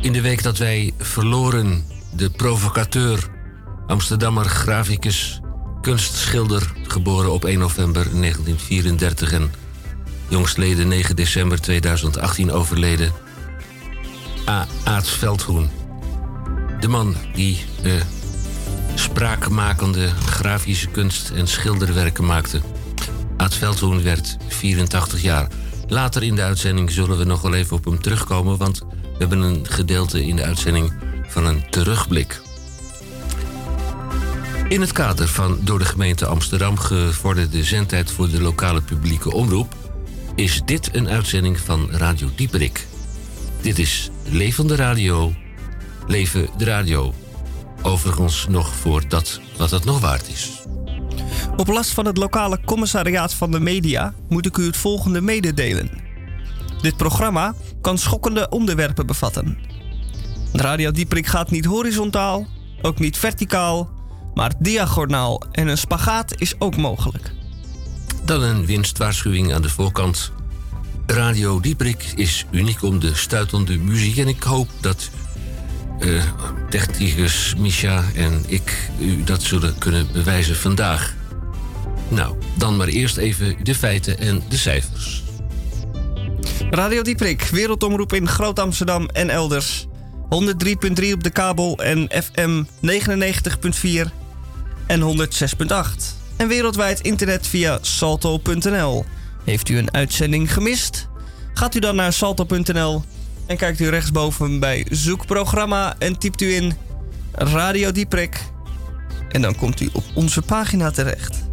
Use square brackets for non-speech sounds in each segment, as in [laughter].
In de week dat wij verloren de provocateur, Amsterdammer, graficus, kunstschilder, geboren op 1 november 1934 en jongstleden 9 december 2018 overleden, A. Aad Veldhoen. De man die uh, spraakmakende grafische kunst en schilderwerken maakte. Aad Veldhoen werd 84 jaar. Later in de uitzending zullen we nog wel even op hem terugkomen, want we hebben een gedeelte in de uitzending van een terugblik. In het kader van door de gemeente Amsterdam gevorderde zendtijd voor de lokale publieke omroep is dit een uitzending van Radio Dieperik. Dit is Levende Radio, Leven de Radio. Overigens nog voor dat wat het nog waard is. Op last van het lokale commissariaat van de media moet ik u het volgende mededelen. Dit programma kan schokkende onderwerpen bevatten. Radio Dieprik gaat niet horizontaal, ook niet verticaal, maar diagonaal en een spagaat is ook mogelijk. Dan een winstwaarschuwing aan de voorkant. Radio Dieprik is uniek om de stuitende muziek en ik hoop dat uh, technicus Misha en ik u dat zullen kunnen bewijzen vandaag. Nou, dan maar eerst even de feiten en de cijfers. Radio Dieprik, wereldomroep in Groot Amsterdam en elders. 103.3 op de kabel en FM 99.4 en 106.8. En wereldwijd internet via salto.nl. Heeft u een uitzending gemist? Gaat u dan naar salto.nl en kijkt u rechtsboven bij zoekprogramma en typt u in Radio Dieprik. En dan komt u op onze pagina terecht.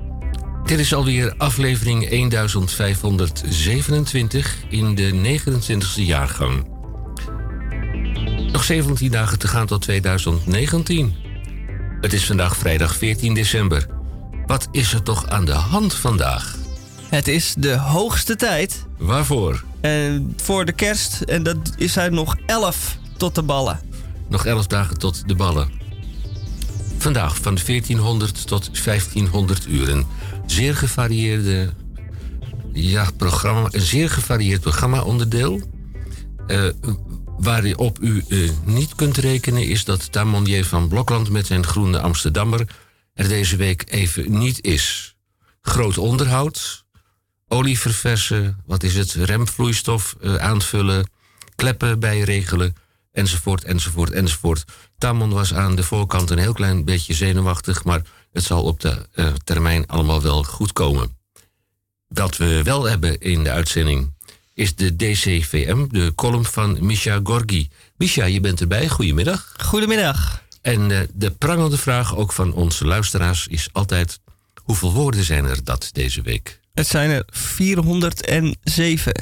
Dit is alweer aflevering 1527 in de 29e jaargang. Nog 17 dagen te gaan tot 2019. Het is vandaag vrijdag 14 december. Wat is er toch aan de hand vandaag? Het is de hoogste tijd. Waarvoor? En voor de kerst. En dat is hij nog 11 tot de ballen. Nog 11 dagen tot de ballen. Vandaag van 1400 tot 1500 uren zeer gevarieerde ja, programma, een zeer gevarieerd programma-onderdeel. Uh, waarop u uh, niet kunt rekenen is dat Tamonier van Blokland met zijn groene Amsterdammer er deze week even niet is. Groot onderhoud, olie verversen, wat is het, remvloeistof uh, aanvullen, kleppen bijregelen, enzovoort, enzovoort, enzovoort. Tamon was aan de voorkant een heel klein beetje zenuwachtig, maar het zal op de uh, termijn allemaal wel goed komen. Wat we wel hebben in de uitzending is de DCVM, de column van Misha Gorgi. Misha, je bent erbij. Goedemiddag. Goedemiddag. En uh, de prangende vraag ook van onze luisteraars is altijd... hoeveel woorden zijn er dat deze week? Het zijn er 407.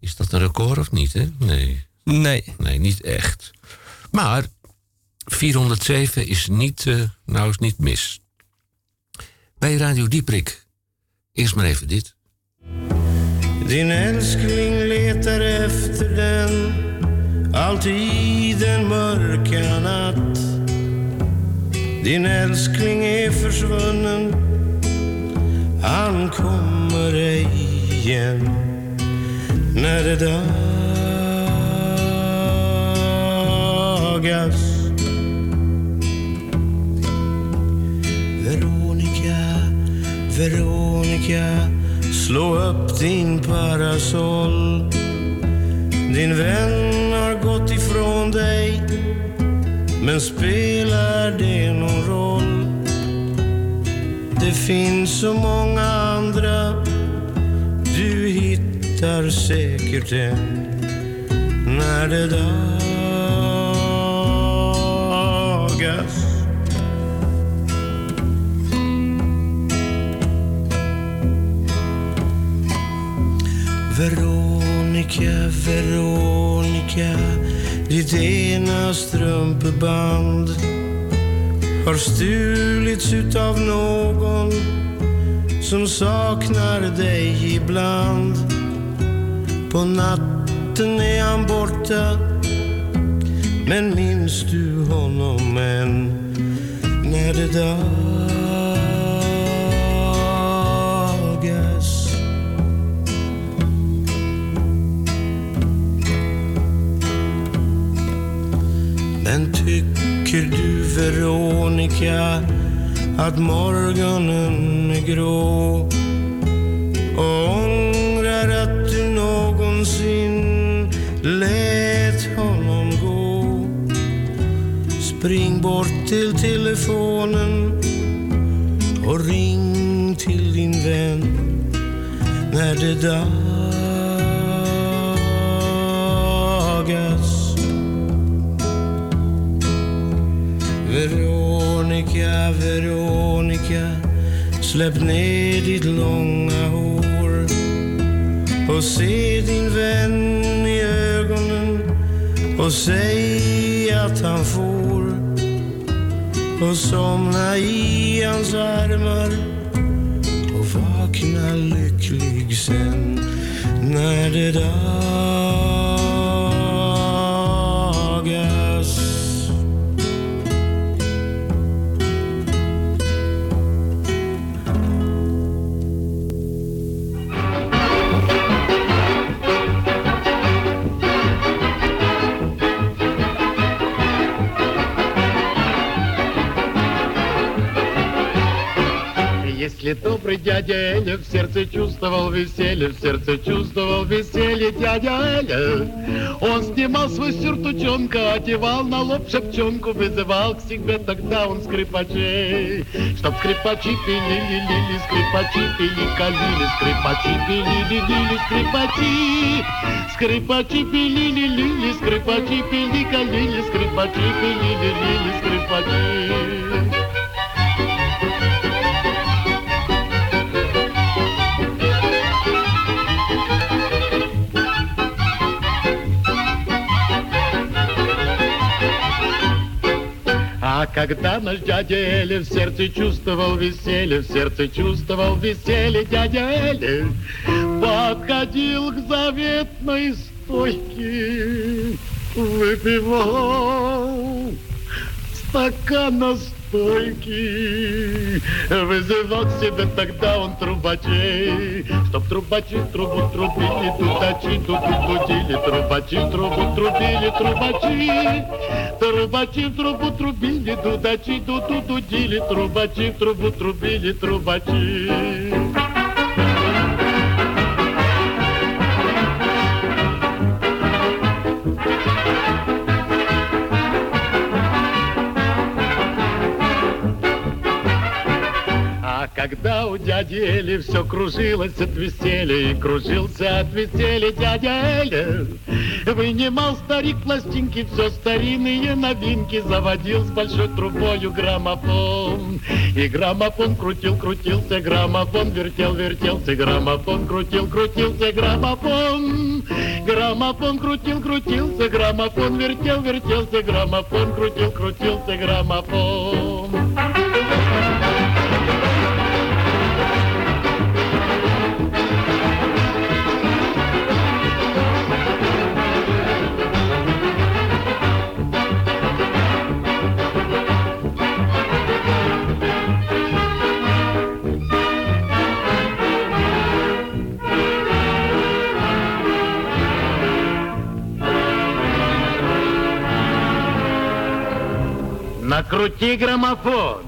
Is dat een record of niet, hè? Nee. Nee. Nee, niet echt. Maar 407 is niet, uh, nou, is niet mis bij Radio Dieprik. Eerst maar even dit. Din älskling letar efter den alltid en mörka natt Din älskling är försvunnen Han kommer ej igen när det dagas Veronica, slå upp din parasoll. Din vän har gått ifrån dig, men spelar det någon roll? Det finns så många andra, du hittar säkert en när det dagas. Veronica, Veronica Ditt ena strumpeband har stulits utav någon som saknar dig ibland. På natten är han borta men minns du honom än när det dagas? Men tycker du Veronica att morgonen är grå och ångrar att du någonsin lät Spring bort till telefonen och ring till din vän när det dagas. Veronica, Veronica Släpp ner ditt långa hår och se din vän i ögonen och säg att han får och somna i hans armar och vakna lycklig sen när det dag Если добрый дядя Эля в сердце чувствовал веселье, в сердце чувствовал веселье дядя Эля, он снимал свой сюртучонка, одевал на лоб шапчонку, вызывал к себе тогда он скрипачей, чтоб скрипачи пилили, лили, скрипачи пили, калили, скрипачи пилили, лили, скрипачи, скрипачи пилили, лили, скрипачи пили, калили, скрипачи пилили, лили, скрипачи. А когда наш дядя Эли в сердце чувствовал веселье, в сердце чувствовал веселье дядя Эли, подходил к заветной стойке, выпивал стакан настойки, вызывал к себе тогда он трубачей, чтоб трубачи трубу трубили, тудачи туду дудили, трубачи трубу трубили, трубачи, трубачи в трубу трубили, дудачи дуду дудили, трубачи трубу трубили, трубачи. Когда у дяди Эли все кружилось от веселья, и кружился от веселья дядя Эля, вынимал старик пластинки, все старинные новинки, заводил с большой трубою граммофон. И граммофон крутил, крутился, граммофон вертел, вертелся, граммофон крутил, крутился, граммофон. Граммофон крутил, крутился, граммофон вертел, вертелся, граммофон крутил, крутился, граммофон. крути граммофон.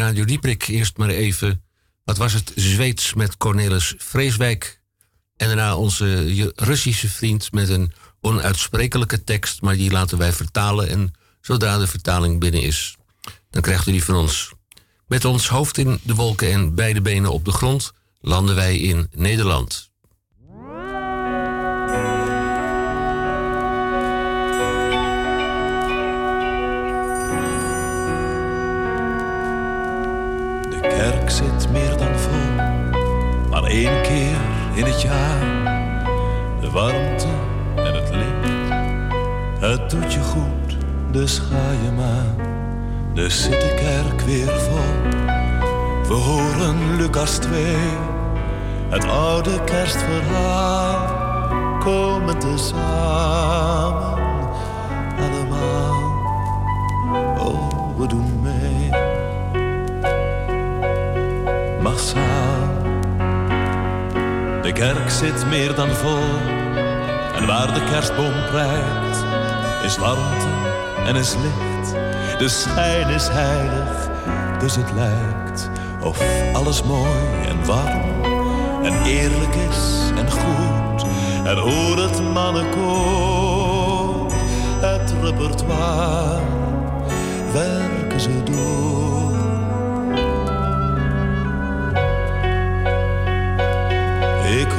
Radio Dieprik eerst maar even. Wat was het? Zweeds met Cornelis Vreeswijk. En daarna onze Russische vriend met een onuitsprekelijke tekst. Maar die laten wij vertalen. En zodra de vertaling binnen is, dan krijgt u die van ons. Met ons hoofd in de wolken en beide benen op de grond landen wij in Nederland. Kerk zit meer dan vol, maar één keer in het jaar. De warmte en het licht, het doet je goed Dus ga je maar, dus zit de kerk weer vol. We horen Lucas 2, het oude kerstverhaal. Komen tezamen, allemaal. Oh, we doen mee. De kerk zit meer dan vol. En waar de kerstboom prijkt, is warmte en is licht. De schijn is heilig, dus het lijkt of alles mooi en warm en eerlijk is en goed. En hoor het mannenkoor, het repertoire, werken ze door. Ik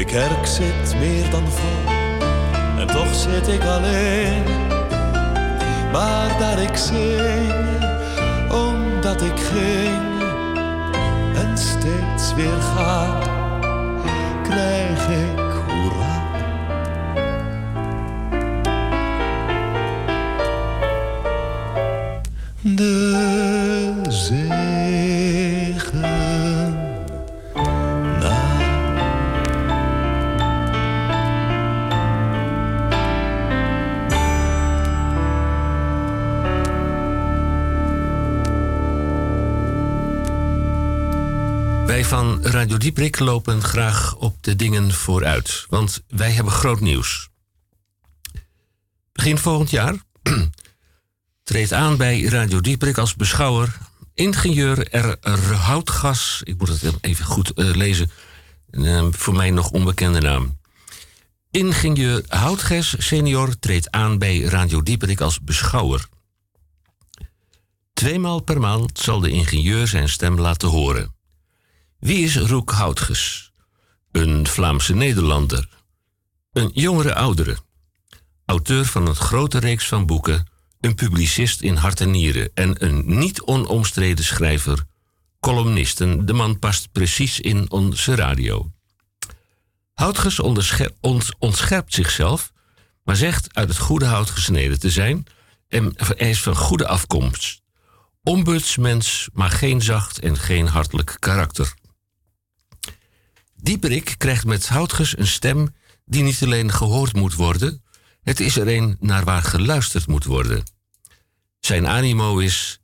De kerk zit meer dan vol en toch zit ik alleen. Maar daar ik zing, omdat ik ging en steeds weer ga, krijg ik hoera. Van Radio Dieprik lopen graag op de dingen vooruit, want wij hebben groot nieuws. Begin volgend jaar [clears throat] treedt aan bij Radio Dieprik als beschouwer ingenieur R. Houtgas. Ik moet het even goed eh, lezen, eh, voor mij nog onbekende naam. Ingenieur Houtges senior treedt aan bij Radio Dieperik als beschouwer. Tweemaal per maand zal de ingenieur zijn stem laten horen. Wie is Roek Houtges? Een Vlaamse Nederlander. Een jongere oudere. Auteur van een grote reeks van boeken. Een publicist in hart en nieren. En een niet onomstreden schrijver. Columnisten. De man past precies in onze radio. Houtges ont- ontscherpt zichzelf, maar zegt uit het goede hout gesneden te zijn en hij is van goede afkomst. Ombudsmens, maar geen zacht en geen hartelijk karakter. Dieperik krijgt met Houtges een stem die niet alleen gehoord moet worden, het is er een naar waar geluisterd moet worden. Zijn animo is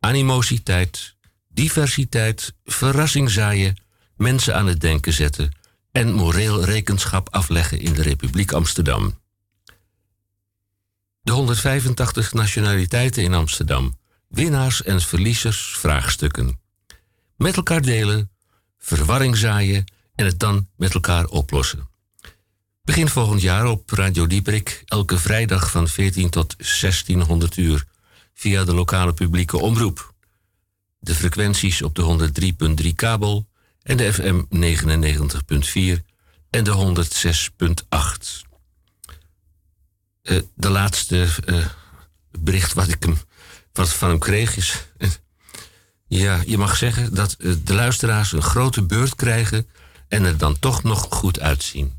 animositeit, diversiteit, verrassing zaaien, mensen aan het denken zetten en moreel rekenschap afleggen in de Republiek Amsterdam. De 185 nationaliteiten in Amsterdam, winnaars en verliezers, vraagstukken. Met elkaar delen, verwarring zaaien en het dan met elkaar oplossen. Begin volgend jaar op Radio Dieprik, elke vrijdag van 14 tot 1600 uur via de lokale publieke omroep. De frequenties op de 103.3 kabel en de FM 99.4 en de 106.8. Eh, de laatste eh, bericht wat ik wat van hem kreeg is. [laughs] ja, je mag zeggen dat eh, de luisteraars een grote beurt krijgen en er dan toch nog goed uitzien.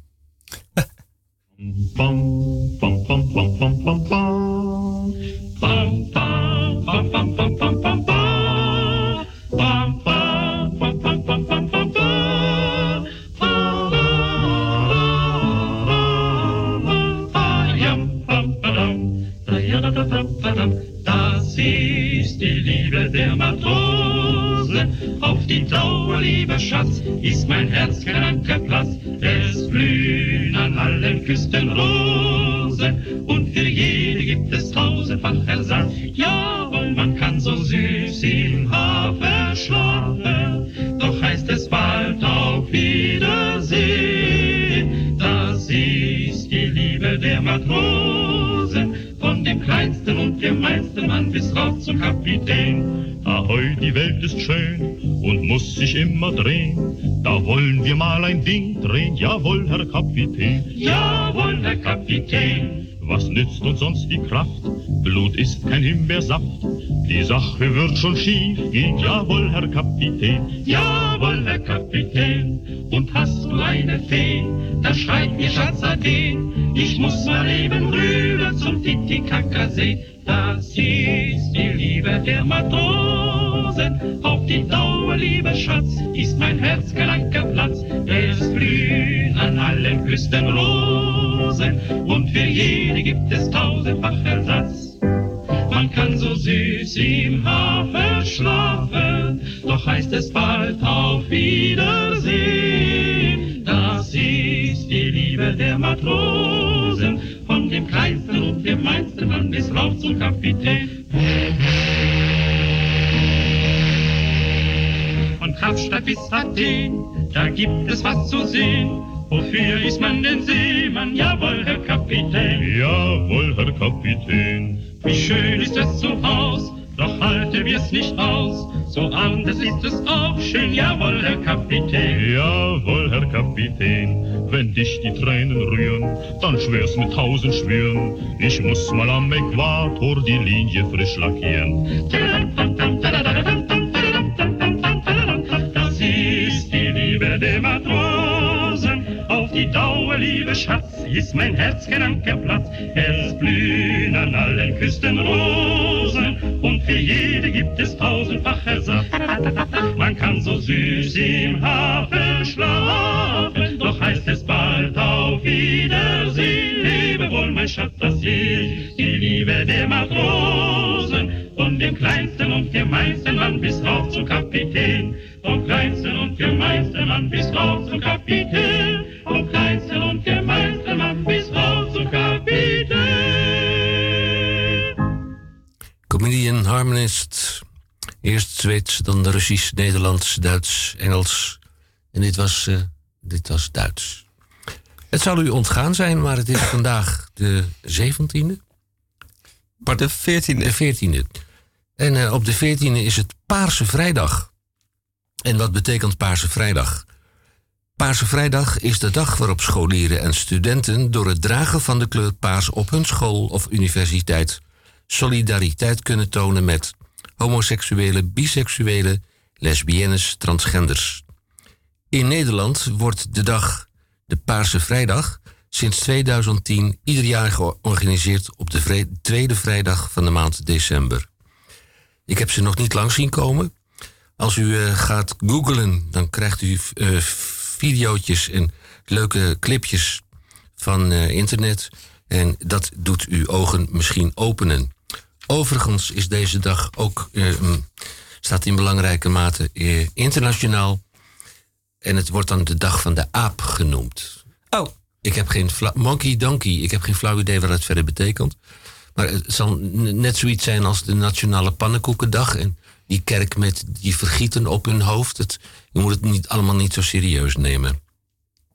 auf die Dauer, lieber Schatz, ist mein Herz kein anderer Platz. Es blühen an allen Küsten Rosen und für jede gibt es tausendfach Ersatz. Jawohl, man kann so süß im Hafen schlafen, doch heißt es bald auf Wiedersehen. Das ist die Liebe der Matrosen kleinsten und gemeinsten Mann bis rauf zum Kapitän. Ahoi, die Welt ist schön und muss sich immer drehen. Da wollen wir mal ein Ding drehen. Jawohl, Herr Kapitän. Jawohl, Herr Kapitän. Was nützt uns sonst die Kraft? Blut ist kein Himbeersaft. Die Sache wird schon schief gehen, jawohl, Herr Kapitän. Jawohl, Herr Kapitän. Und hast du eine Fee, dann schreib mir Schatzaden. Ich muss mal eben rüber zum Titicacasee. Das ist die Liebe der Matrosen. Auf die Dauer, lieber Schatz, ist mein Herz kranker Platz. Es blühen an allen Küsten Rosen und für jede gibt es tausendfach Ersatz. Man kann so süß im Hafen schlafen, doch heißt es bald auf Wiedersehen. Das ist die Liebe der Matrosen, von dem kleinsten und gemeinsten Mann bis rauf zum Kapitän. Von Kapstadt bis Athen, da gibt es was zu sehen. Wofür ist man denn Seemann? Jawohl, Herr Kapitän. Jawohl, Herr Kapitän. Wie schön ist es zu Haus, doch halten wir's nicht aus. So anders ist es auch schön, jawohl, Herr Kapitän. Jawohl, Herr Kapitän. Wenn dich die Tränen rühren, dann schwör's mit tausend Schwüren. Ich muss mal am Äquator die Linie frisch lackieren. Das die Dauer, liebe Schatz, ist mein Herz Platz. Es blühen an allen Küsten Rosen und für jede gibt es tausendfach Ersatz. Man kann so süß im Hafen Russisch, Nederlands, Duits, Engels. En dit was, uh, dit was Duits. Het zal u ontgaan zijn, maar het is vandaag de 17e. Maar de 14e. De 14e. En uh, op de 14e is het Paarse Vrijdag. En wat betekent Paarse Vrijdag? Paarse Vrijdag is de dag waarop scholieren en studenten door het dragen van de kleur paars op hun school of universiteit solidariteit kunnen tonen met homoseksuele, biseksuele, lesbiennes, transgenders. In Nederland wordt de dag, de Paarse Vrijdag, sinds 2010 ieder jaar georganiseerd op de tweede vrijdag van de maand december. Ik heb ze nog niet lang zien komen. Als u uh, gaat googlen, dan krijgt u uh, videootjes en leuke clipjes van uh, internet. En dat doet uw ogen misschien openen. Overigens is deze dag ook, staat in belangrijke mate internationaal. En het wordt dan de dag van de aap genoemd. Oh. Ik heb geen monkey donkey. Ik heb geen flauw idee wat het verder betekent. Maar het zal net zoiets zijn als de Nationale Pannenkoekendag. En die kerk met die vergieten op hun hoofd. Het, je moet het niet, allemaal niet zo serieus nemen.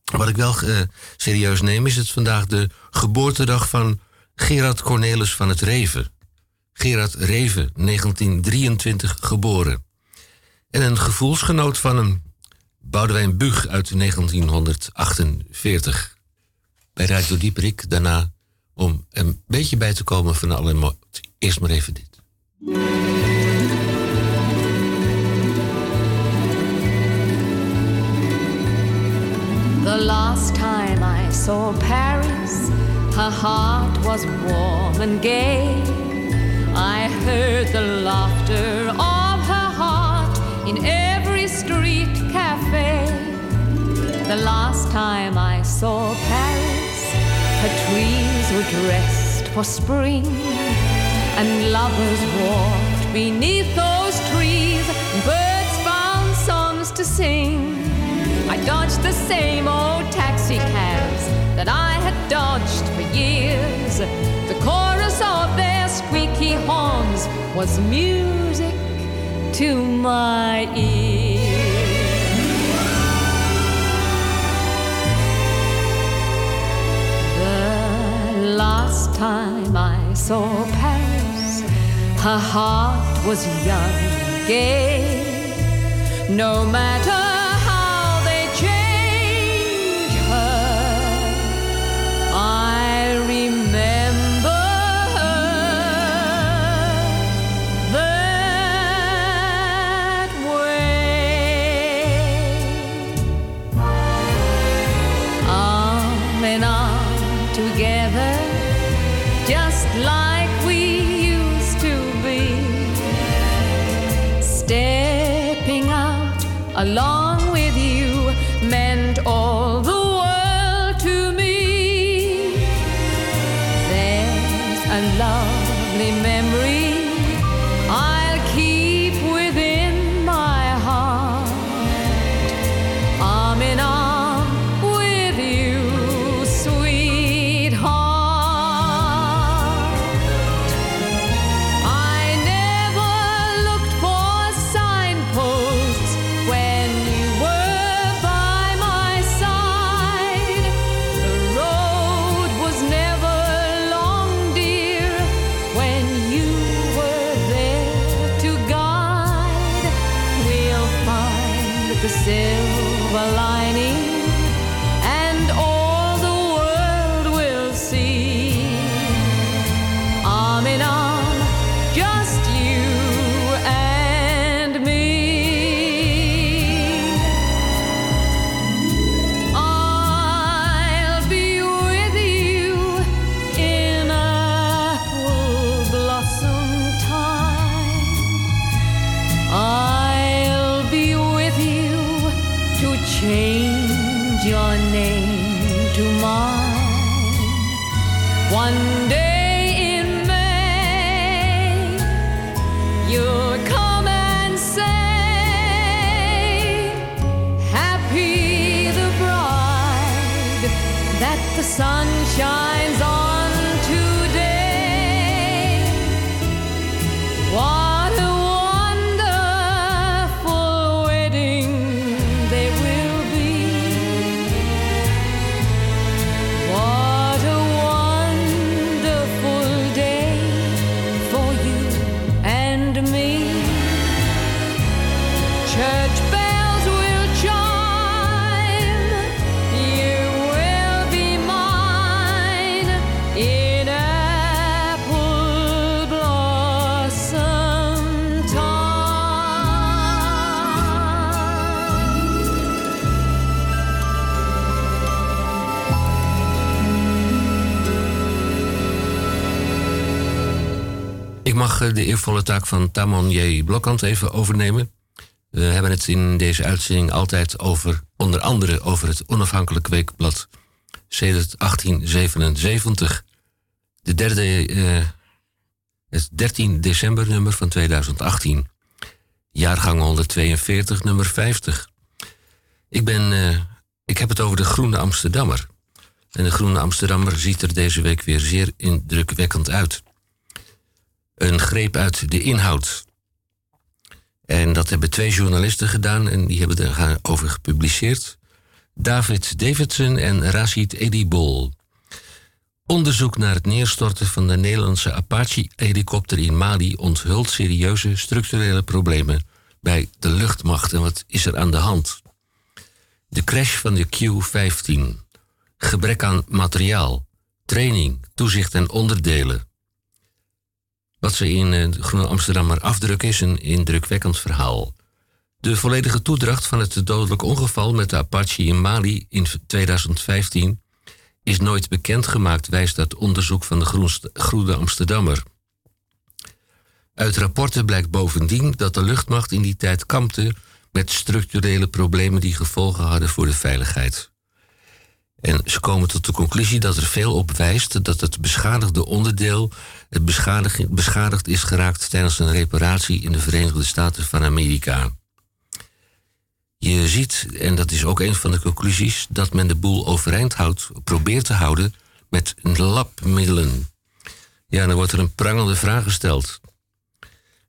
Wat ik wel uh, serieus neem is het vandaag de geboortedag van Gerard Cornelis van het Reven. Gerard Reven, 1923 geboren. En een gevoelsgenoot van hem, Boudewijn Bug uit 1948. Bij Radio Dieperik daarna om een beetje bij te komen van alle emotie. Eerst maar even dit. The last time I saw Paris, her heart was warm and gay. I heard the laughter of her heart in every street cafe. The last time I saw Paris, her trees were dressed for spring, and lovers walked beneath those trees, birds found songs to sing. I dodged the same old taxi cabs that I had dodged for years. Horns was music to my ears. The last time I saw Paris, her heart was young and gay. No matter In arm together, just like we used to be. Stepping out along De eervolle taak van Tamon J. Blokkant even overnemen. We hebben het in deze uitzending altijd over, onder andere over het onafhankelijk weekblad sedert 1877. De derde, eh, het 13 december nummer van 2018. Jaargang 142, nummer 50. Ik, ben, eh, ik heb het over de Groene Amsterdammer. En de Groene Amsterdammer ziet er deze week weer zeer indrukwekkend uit een greep uit de inhoud. En dat hebben twee journalisten gedaan en die hebben daarover gepubliceerd. David Davidson en Rashid Edibol. Onderzoek naar het neerstorten van de Nederlandse Apache-helikopter in Mali onthult serieuze structurele problemen bij de luchtmacht. En wat is er aan de hand? De crash van de Q-15. Gebrek aan materiaal, training, toezicht en onderdelen. Wat ze in eh, de Groene Amsterdammer afdrukken is een indrukwekkend verhaal. De volledige toedracht van het dodelijk ongeval met de Apache in Mali in 2015 is nooit bekendgemaakt, wijst dat onderzoek van de Groene Amsterdammer. Uit rapporten blijkt bovendien dat de luchtmacht in die tijd kampte met structurele problemen die gevolgen hadden voor de veiligheid. En ze komen tot de conclusie dat er veel op wijst dat het beschadigde onderdeel het beschadig, beschadigd is geraakt tijdens een reparatie in de Verenigde Staten van Amerika. Je ziet, en dat is ook een van de conclusies, dat men de boel overeind houdt, probeert te houden met labmiddelen. Ja, dan wordt er een prangende vraag gesteld.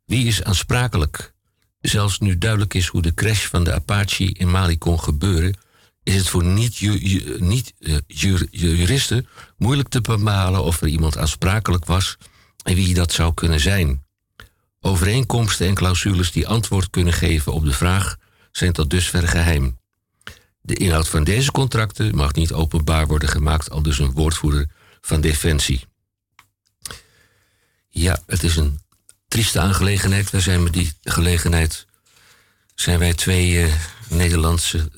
Wie is aansprakelijk? Zelfs nu duidelijk is hoe de crash van de Apache in Mali kon gebeuren, is het voor niet-juristen niet, eh, moeilijk te bepalen of er iemand aansprakelijk was en wie dat zou kunnen zijn. Overeenkomsten en clausules die antwoord kunnen geven op de vraag zijn tot dusver geheim. De inhoud van deze contracten mag niet openbaar worden gemaakt, al dus een woordvoerder van Defensie. Ja, het is een trieste aangelegenheid. Wij zijn met die gelegenheid zijn wij twee uh, Nederlandse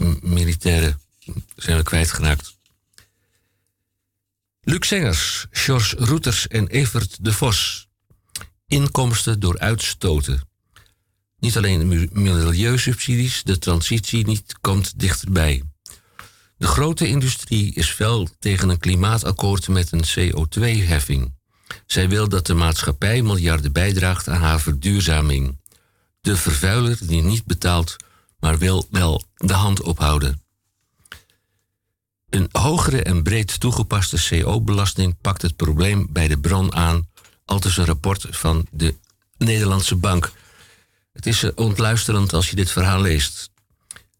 luchtmachtmilitairen zijn we kwijtgeraakt. Luc Sengers, George Roeters en Evert de Vos. Inkomsten door uitstoten. Niet alleen de milieusubsidies, de transitie niet komt dichterbij. De grote industrie is fel tegen een klimaatakkoord met een CO2-heffing. Zij wil dat de maatschappij miljarden bijdraagt aan haar verduurzaming. De vervuiler die niet betaalt, maar wil wel de hand ophouden. Een hogere en breed toegepaste CO-belasting pakt het probleem bij de bron aan, aldus een rapport van de Nederlandse Bank. Het is eh, ontluisterend als je dit verhaal leest.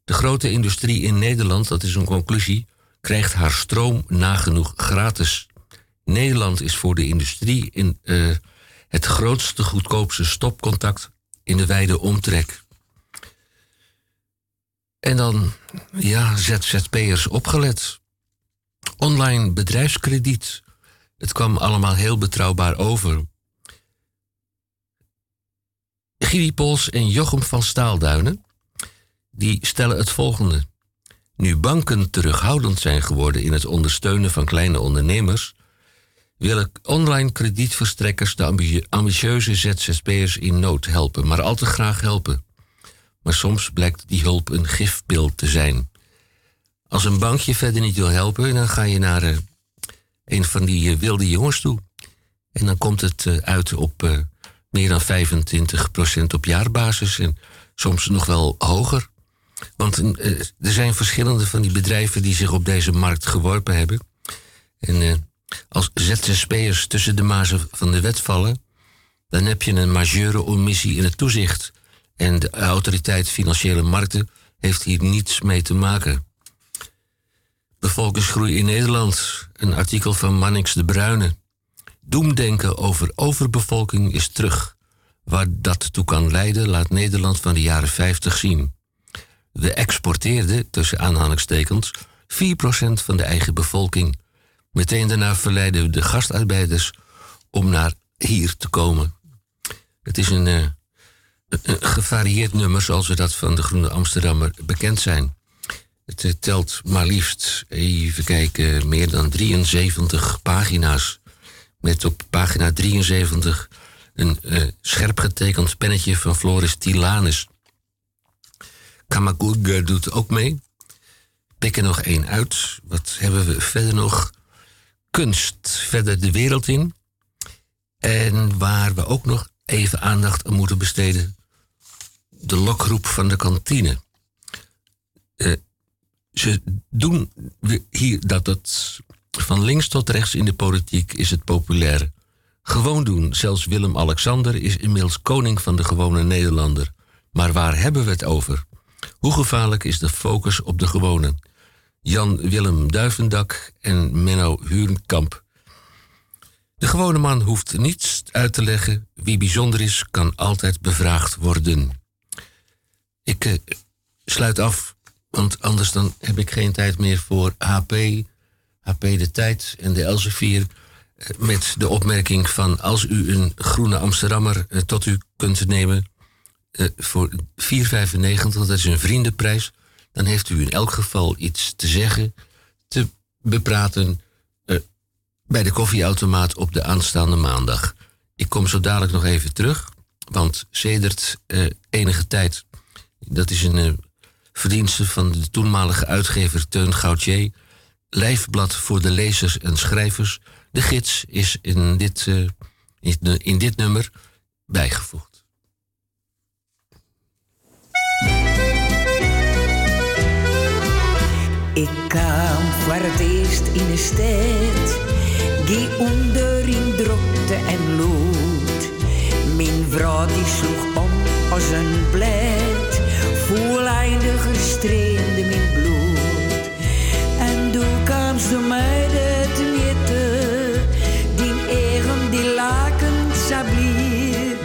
De grote industrie in Nederland, dat is een conclusie, krijgt haar stroom nagenoeg gratis. Nederland is voor de industrie in, uh, het grootste, goedkoopste stopcontact in de wijde omtrek. En dan, ja, ZZP'ers opgelet. Online bedrijfskrediet. Het kwam allemaal heel betrouwbaar over. Gidi Pols en Jochem van Staalduinen die stellen het volgende. Nu banken terughoudend zijn geworden in het ondersteunen van kleine ondernemers, willen online kredietverstrekkers de ambitieuze ZZP'ers in nood helpen, maar al te graag helpen. Maar soms blijkt die hulp een gifpil te zijn. Als een bankje verder niet wil helpen, dan ga je naar uh, een van die uh, wilde jongens toe. En dan komt het uh, uit op meer dan 25% op jaarbasis en soms nog wel hoger. Want er zijn verschillende van die bedrijven die zich op deze markt geworpen hebben. En als ZZP'ers tussen de mazen van de wet vallen, dan heb je een majeure omissie in het toezicht. En de autoriteit Financiële Markten heeft hier niets mee te maken. Bevolkingsgroei in Nederland, een artikel van Mannix de Bruyne. Doemdenken over overbevolking is terug. Waar dat toe kan leiden, laat Nederland van de jaren 50 zien. We exporteerden, tussen aanhalingstekens, 4% van de eigen bevolking. Meteen daarna verleiden we de gastarbeiders om naar hier te komen. Het is een, een gevarieerd nummer, zoals we dat van de Groene Amsterdammer bekend zijn. Het uh, telt maar liefst, even kijken, meer dan 73 pagina's. Met op pagina 73 een scherp getekend pennetje van Floris Tilanus. Kamaguga doet ook mee. Pik er nog één uit. Wat hebben we verder nog? Kunst verder de wereld in. En waar we ook nog even aandacht aan moeten besteden. De lokroep van de kantine. Uh, ze doen hier dat het van links tot rechts in de politiek is het populair. Gewoon doen, zelfs Willem-Alexander is inmiddels koning van de gewone Nederlander. Maar waar hebben we het over? Hoe gevaarlijk is de focus op de gewone? Jan-Willem Duivendak en Menno Huurnkamp. De gewone man hoeft niets uit te leggen. Wie bijzonder is, kan altijd bevraagd worden. Ik uh, sluit af, want anders dan heb ik geen tijd meer voor HP, HP De Tijd en de Elsevier. Uh, met de opmerking van als u een groene Amsterdammer uh, tot u kunt nemen voor 4,95, dat is een vriendenprijs dan heeft u in elk geval iets te zeggen, te bepraten bij de koffieautomaat op de aanstaande maandag. Ik kom zo dadelijk nog even terug, want sedert enige tijd, dat is een uh, verdienste van de toenmalige uitgever Teun Gauthier, lijfblad voor de lezers en schrijvers. De gids is in dit, in, in dit nummer bijgevoegd. Ik kwam voor het eerst in de stad, die onder in drukte en lood. Mijn vrouw die sloeg om als een blad, meiden gestreemde min bloed. En du kamst de mij de mitten, die eigen die laken sablier.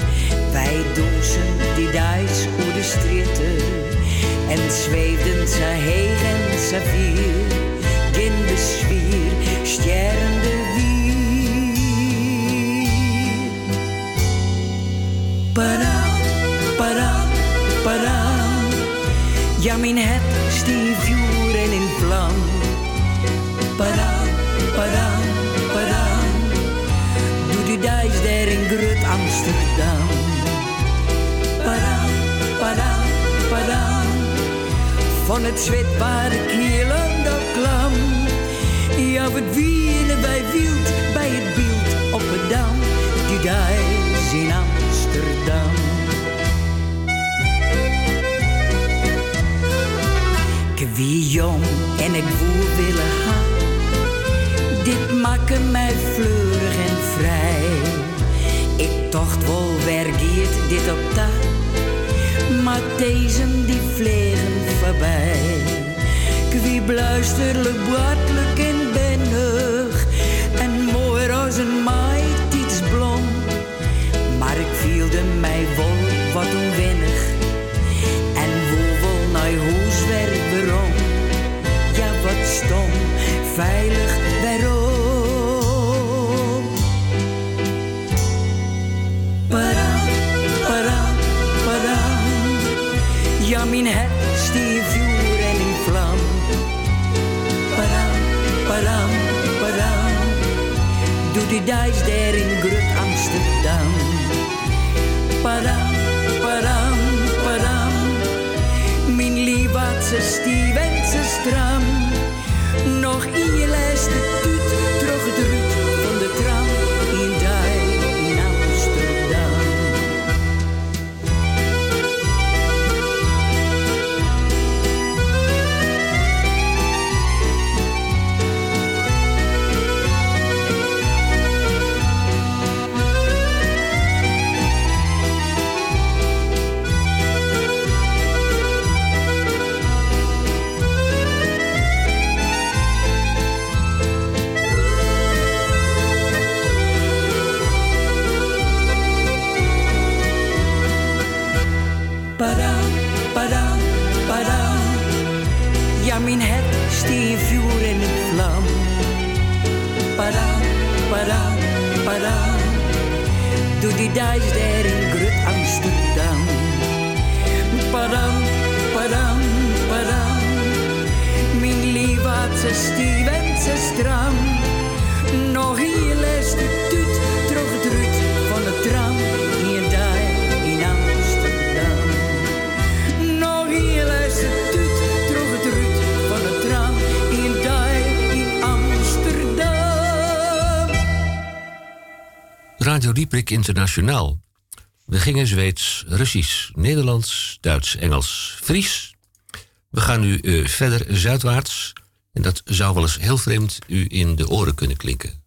Wij dozen die duis oer de stritten, en zweefden ze heen en ze vier. In de sfeer, sterrende wier. Ja, mijn het vuur en in vlam. Padam, padam, padam. Doe die dijs daar in Grut Amsterdam. Padam, padam, padam. Van het zwet kielen dat klam. Ja, wat wielen bij wild bij het beeld op het dam. Die dijs in Amsterdam. Wie jong en ik woer willen gaan. Dit maken mij fleurig en vrij. Ik tocht wel wergiert dit op dat. Maar deze die vliegen voorbij. Ik wie bluisterlijk, boatelijk en bennig. En mooi als een maaietietsblom. Maar ik voelde mij wel wat onwennig. Veilig waarom. Padam, padam, padam. Ja, mijn het stief vuur en in vlam. Padam, padam, padam. Doe die dijs daar in Grut Amsterdam. Padam, padam, padam. Mijn stief en ze stram. Nog in je lijst die dijs daar in Grut Amsterdam. Padam, padam, padam. Mijn lief ze ze stram. Nog hier les Radio Dieprik Internationaal. We gingen Zweeds, Russisch, Nederlands, Duits, Engels, Fries. We gaan nu eh, verder zuidwaarts. En dat zou wel eens heel vreemd u in de oren kunnen klinken.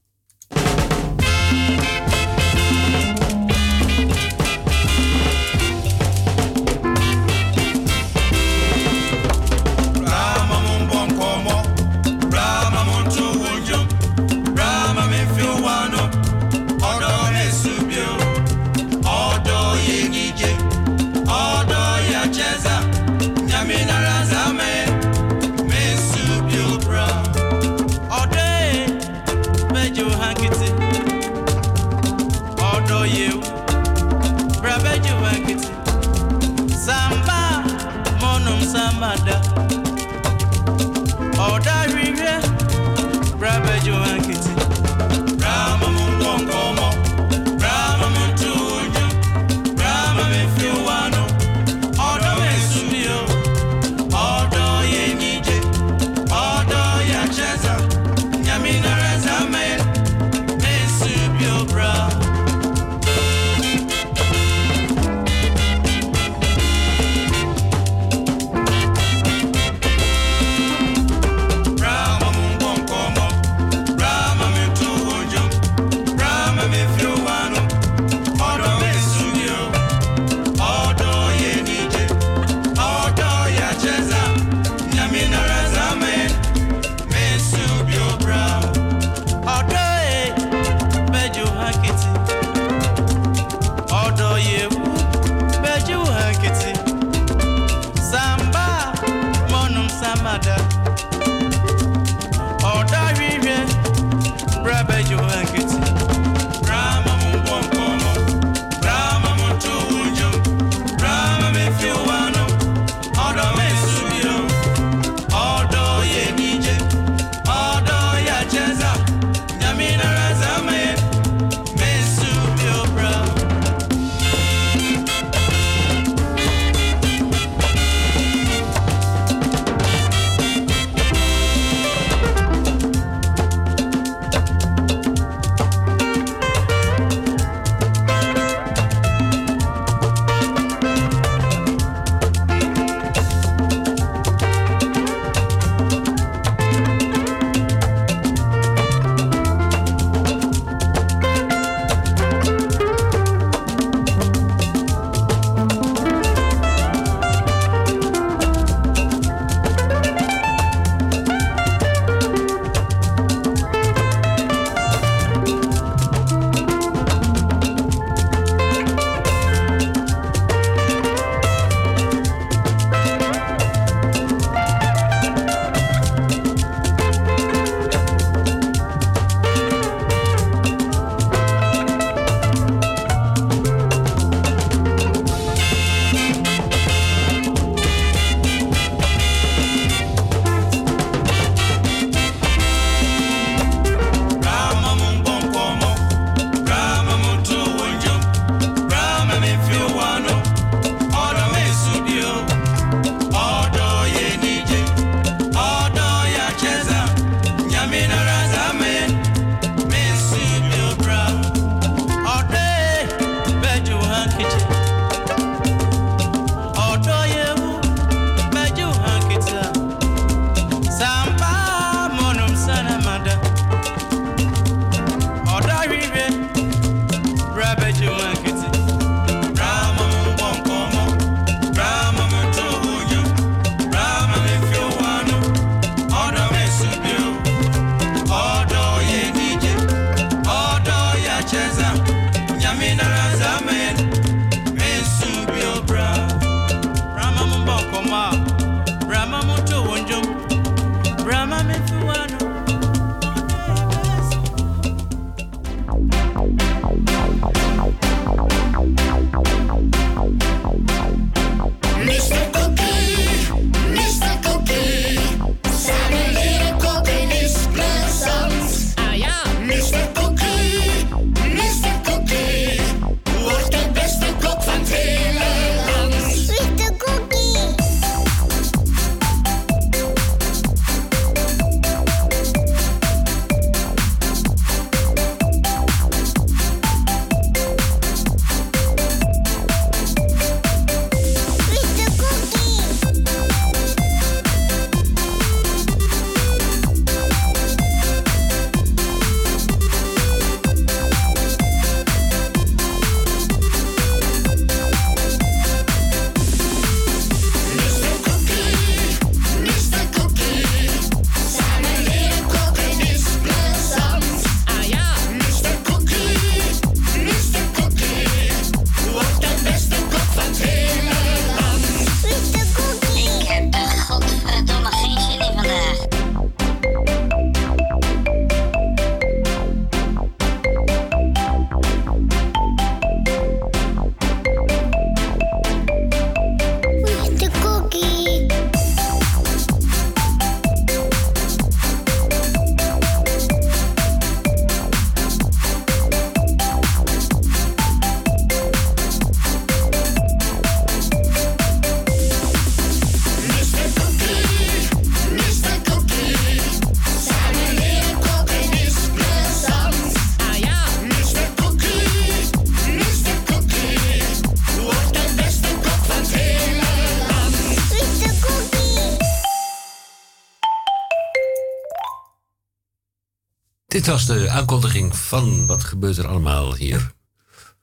Was de aankondiging van wat gebeurt er allemaal hier.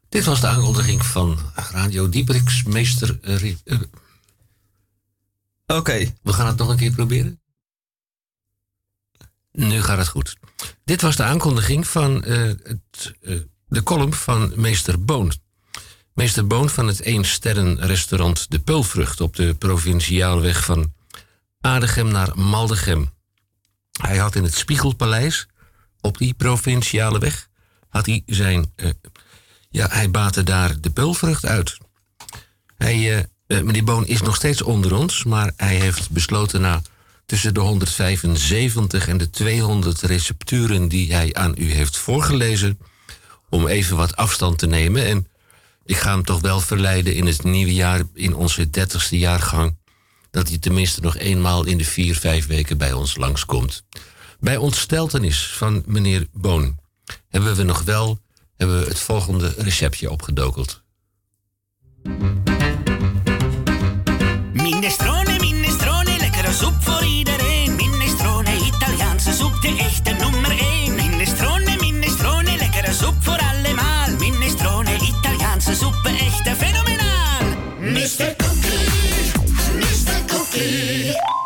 Dit was de aankondiging van Radio Diepriks, meester. eh, eh, Oké, we gaan het nog een keer proberen. Nu gaat het goed. Dit was de aankondiging van eh, het, de column van meester Boon. Meester Boon van het eensterrenrestaurant De Pulvrucht op de provinciaalweg van Adegem naar Maldegem. Hij had in het Spiegelpaleis op die provinciale weg had hij zijn eh, ja, hij baatte daar de peulvrucht uit. Hij, eh, eh, meneer Boon is nog steeds onder ons, maar hij heeft besloten na tussen de 175 en de 200 recepturen die hij aan u heeft voorgelezen, om even wat afstand te nemen. En ik ga hem toch wel verleiden in het nieuwe jaar, in onze 30ste jaargang, dat hij tenminste nog eenmaal in de vier, vijf weken bij ons langskomt. Bij ontsteltenis van meneer Boon hebben we nog wel hebben we het volgende receptje opgedokeld. Minestrone, minestrone, lekkere soep voor iedereen. Minestrone, Italiaanse soep, de echte nummer 1. Minestrone, minestrone, lekkere soep voor allemaal. Minestrone, Italiaanse soep, echt fenomenaal. Mr. Cookie. Mr. Cookie.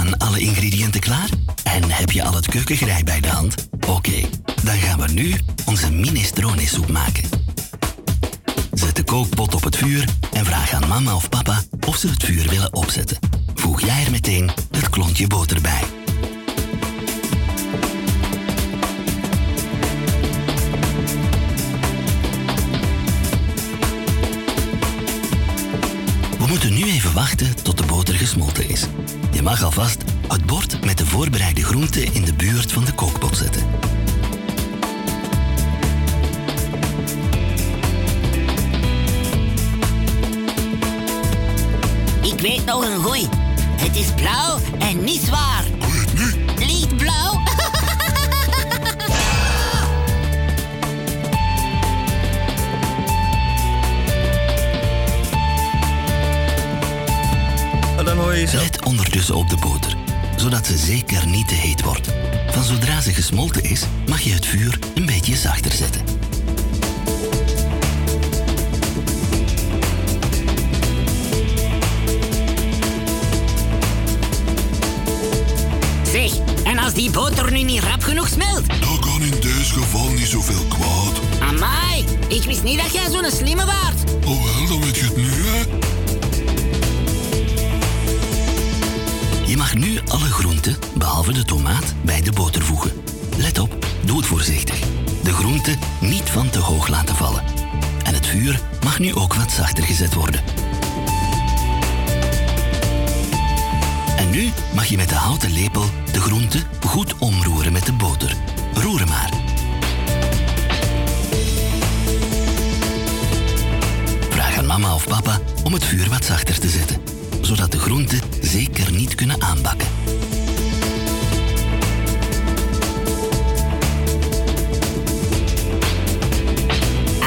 Staan alle ingrediënten klaar? En heb je al het keukengerei bij de hand? Oké, dan gaan we nu onze minestrone soep maken. Zet de kookpot op het vuur en vraag aan mama of papa of ze het vuur willen opzetten. Voeg jij er meteen het klontje boter bij. Moeten nu even wachten tot de boter gesmolten is. Je mag alvast het bord met de voorbereide groenten in de buurt van de kookpot zetten. Ik weet nog een goeie. Het is blauw en niet zwaar. Let ondertussen op de boter, zodat ze zeker niet te heet wordt. Van zodra ze gesmolten is, mag je het vuur een beetje zachter zetten. Zeg, en als die boter nu niet rap genoeg smelt? Dat kan in deze geval niet zoveel kwaad. Amai, ik wist niet dat jij zo'n slimme waard. Oh wel, dan weet je het nu, hè? Mag nu alle groenten, behalve de tomaat, bij de boter voegen. Let op, doe het voorzichtig. De groenten niet van te hoog laten vallen. En het vuur mag nu ook wat zachter gezet worden. En nu mag je met de houten lepel de groenten goed omroeren met de boter. Roer maar. Vraag aan mama of papa om het vuur wat zachter te zetten, zodat de groenten zeker niet kunnen aanbakken.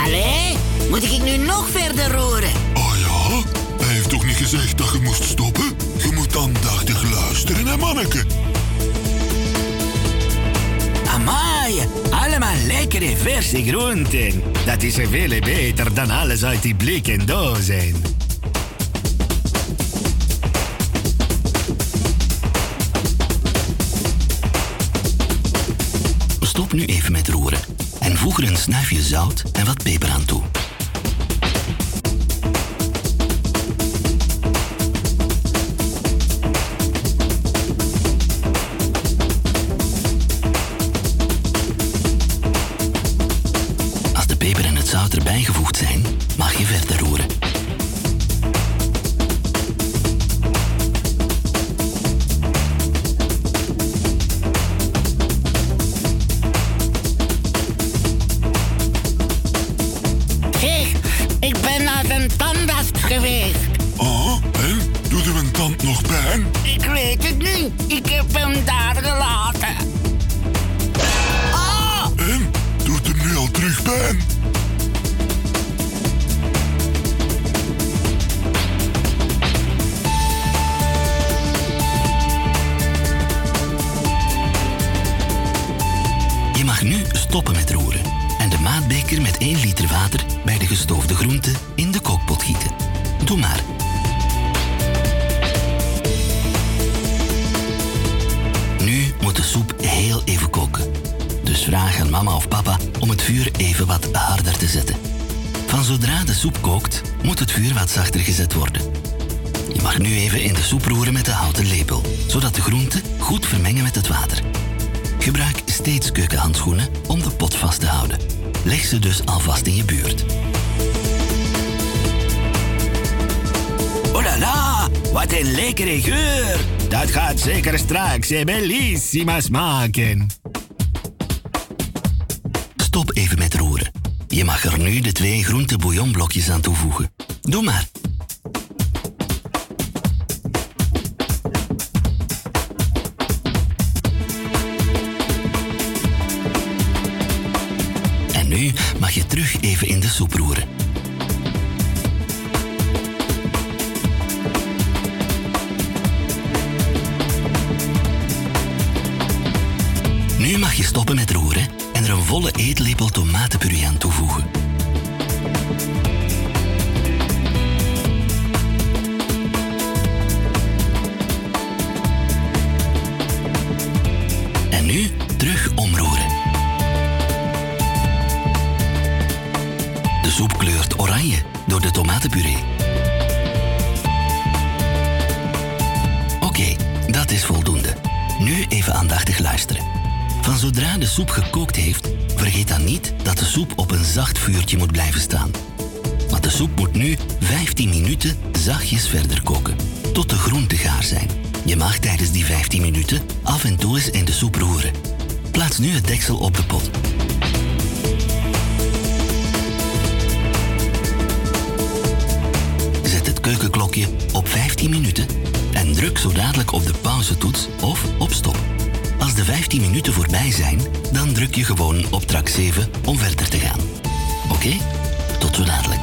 Allee, moet ik nu nog verder roeren? Oh ja? Hij heeft toch niet gezegd dat je moest stoppen? Je moet aandachtig luisteren, hè, manneke? Amai, allemaal lekkere verse groenten. Dat is veel beter dan alles uit die blikken dozen. Stop nu even met roeren en voeg er een snuifje zout en wat peper aan toe. Een lekkere geur. Dat gaat zeker straks bellissima smaken. Stop even met roeren. Je mag er nu de twee groente bouillonblokjes aan toevoegen. Doe maar. En nu mag je terug even in de soep roeren. Mag je stoppen met roeren en er een volle eetlepel tomatenpuree aan toevoegen. En nu terug omroeren. De soep kleurt oranje door de tomatenpuree. Oké, dat is voldoende. Nu even aandachtig luisteren. Van zodra de soep gekookt heeft, vergeet dan niet dat de soep op een zacht vuurtje moet blijven staan. Want de soep moet nu 15 minuten zachtjes verder koken, tot de groenten gaar zijn. Je mag tijdens die 15 minuten af en toe eens in de soep roeren. Plaats nu het deksel op de pot. Zet het keukenklokje op 15 minuten en druk zo dadelijk op de pauzetoets of op stop. Als de 15 minuten voorbij zijn, dan druk je gewoon op trak 7 om verder te gaan. Oké? Tot zo dadelijk.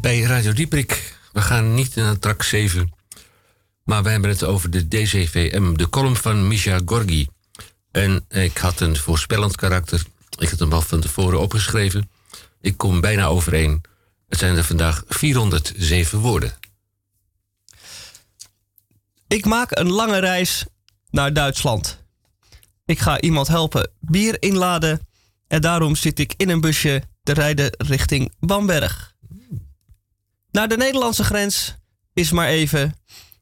Bij Radio Dieprik, we gaan niet naar track 7, maar we hebben het over de DCVM, de column van Misha Gorgi. En ik had een voorspellend karakter. Ik had hem al van tevoren opgeschreven. Ik kom bijna overeen. Het zijn er vandaag 407 woorden. Ik maak een lange reis naar Duitsland. Ik ga iemand helpen bier inladen en daarom zit ik in een busje te rijden richting Bamberg. Naar de Nederlandse grens is maar even,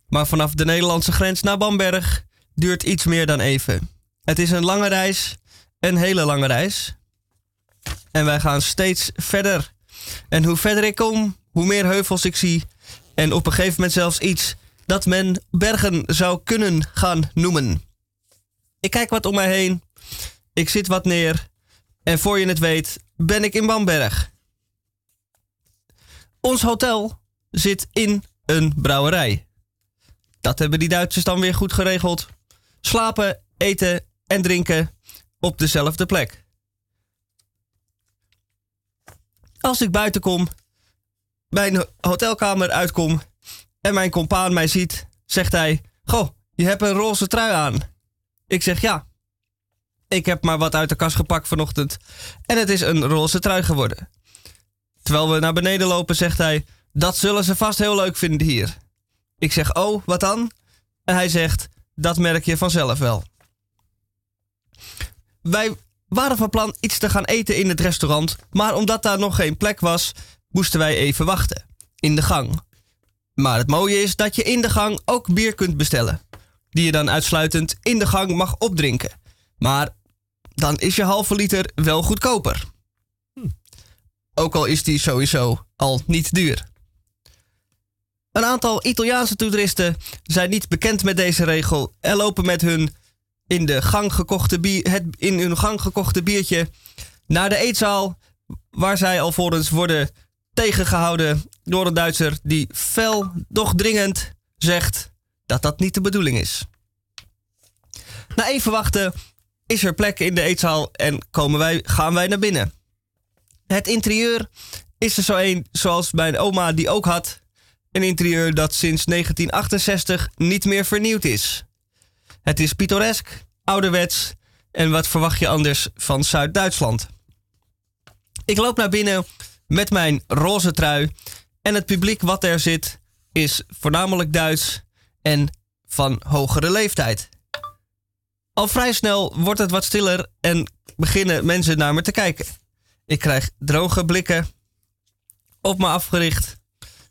maar vanaf de Nederlandse grens naar Bamberg duurt iets meer dan even. Het is een lange reis, een hele lange reis. En wij gaan steeds verder. En hoe verder ik kom, hoe meer heuvels ik zie. En op een gegeven moment zelfs iets dat men bergen zou kunnen gaan noemen. Ik kijk wat om mij heen. Ik zit wat neer. En voor je het weet, ben ik in Bamberg. Ons hotel zit in een brouwerij. Dat hebben die Duitsers dan weer goed geregeld. Slapen, eten en drinken op dezelfde plek. Als ik buiten kom, mijn hotelkamer uitkom en mijn compaan mij ziet, zegt hij: Goh, je hebt een roze trui aan. Ik zeg ja. Ik heb maar wat uit de kast gepakt vanochtend en het is een roze trui geworden. Terwijl we naar beneden lopen, zegt hij: Dat zullen ze vast heel leuk vinden hier. Ik zeg: Oh, wat dan? En hij zegt: Dat merk je vanzelf wel. Wij waren van plan iets te gaan eten in het restaurant, maar omdat daar nog geen plek was, moesten wij even wachten. In de gang. Maar het mooie is dat je in de gang ook bier kunt bestellen. Die je dan uitsluitend in de gang mag opdrinken. Maar dan is je halve liter wel goedkoper. Ook al is die sowieso al niet duur. Een aantal Italiaanse toeristen zijn niet bekend met deze regel en lopen met hun in, de gang gekochte bier, het in hun gang gekochte biertje naar de eetzaal, waar zij alvorens worden tegengehouden door een Duitser die fel, doch dringend zegt dat dat niet de bedoeling is. Na even wachten is er plek in de eetzaal en komen wij, gaan wij naar binnen. Het interieur is er zo een zoals mijn oma die ook had. Een interieur dat sinds 1968 niet meer vernieuwd is. Het is pittoresk, ouderwets en wat verwacht je anders van Zuid-Duitsland? Ik loop naar binnen met mijn roze trui en het publiek wat er zit is voornamelijk Duits en van hogere leeftijd. Al vrij snel wordt het wat stiller en beginnen mensen naar me te kijken. Ik krijg droge blikken op me afgericht,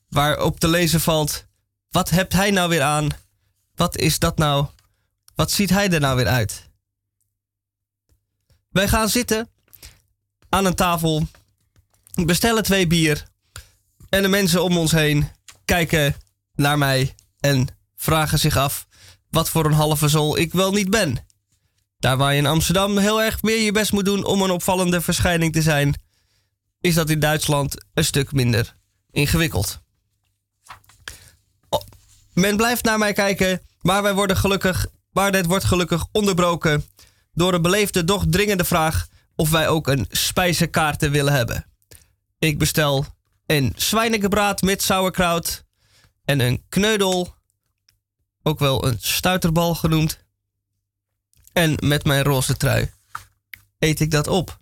waarop te lezen valt: Wat hebt hij nou weer aan? Wat is dat nou? Wat ziet hij er nou weer uit? Wij gaan zitten aan een tafel, [clears throat] bestellen twee bier en de mensen om ons heen kijken naar mij en vragen zich af wat voor een halve zol ik wel niet ben. Daar waar je in Amsterdam heel erg meer je best moet doen om een opvallende verschijning te zijn, is dat in Duitsland een stuk minder ingewikkeld. Men blijft naar mij kijken, maar wij worden gelukkig, maar dit wordt gelukkig onderbroken door een beleefde, doch dringende vraag of wij ook een spijzenkaarten willen hebben. Ik bestel een zwijnengebraad met sauerkraut en een kneudel, ook wel een stuiterbal genoemd. En met mijn roze trui eet ik dat op.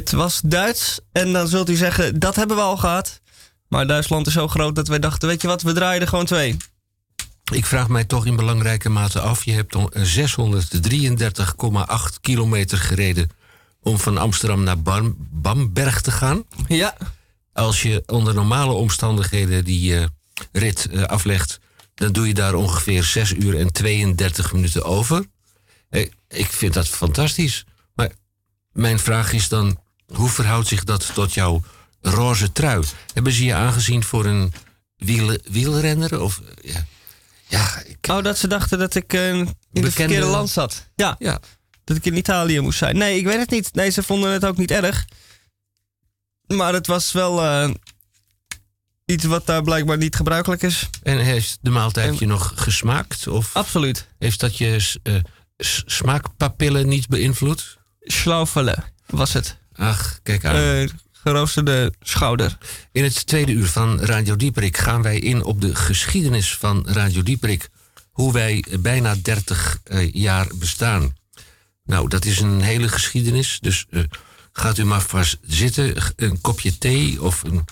Dit was Duits. En dan zult u zeggen, dat hebben we al gehad. Maar Duitsland is zo groot dat wij dachten, weet je wat, we draaien er gewoon twee. Ik vraag mij toch in belangrijke mate af. Je hebt dan 633,8 kilometer gereden om van Amsterdam naar Bam- Bamberg te gaan. Ja. Als je onder normale omstandigheden die eh, rit eh, aflegt, dan doe je daar ongeveer 6 uur en 32 minuten over. Eh, Ik vind dat fantastisch. Maar mijn vraag is dan, hoe verhoudt zich dat tot jouw roze trui? Hebben ze je aangezien voor een wiel, wielrenner? Of, ja, ja, Oh, dat ze dachten dat ik eh, in het verkeerde land zat. Ja. ja. Dat ik in Italië moest zijn. Nee, ik weet het niet. Nee, ze vonden het ook niet erg. Maar het was wel eh, iets wat daar blijkbaar niet gebruikelijk is. En heeft de maaltijd je nog gesmaakt? Of Absoluut. Heeft dat je eh, smaakpapillen niet beïnvloed? Schlaufelen was het. Ach, kijk aan. Eh, geroosterde schouder. In het tweede uur van Radio Dieperik gaan wij in op de geschiedenis van Radio Dieperik. Hoe wij bijna 30 eh, jaar bestaan. Nou, dat is een hele geschiedenis. Dus eh, gaat u maar vast zitten. Een kopje thee of een,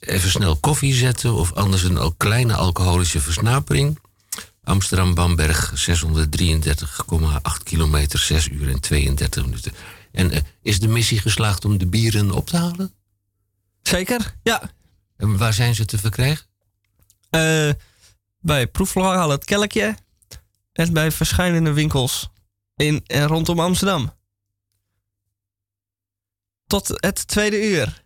even snel koffie zetten. Of anders een kleine alcoholische versnapering. Amsterdam-Bamberg 633,8 kilometer, 6 uur en 32 minuten. En eh, is de missie geslaagd om de bieren op te halen? Zeker, ja. En waar zijn ze te verkrijgen? Eh, bij Proeflokaal het Kelkje. En bij verschillende winkels in en rondom Amsterdam. Tot het tweede uur.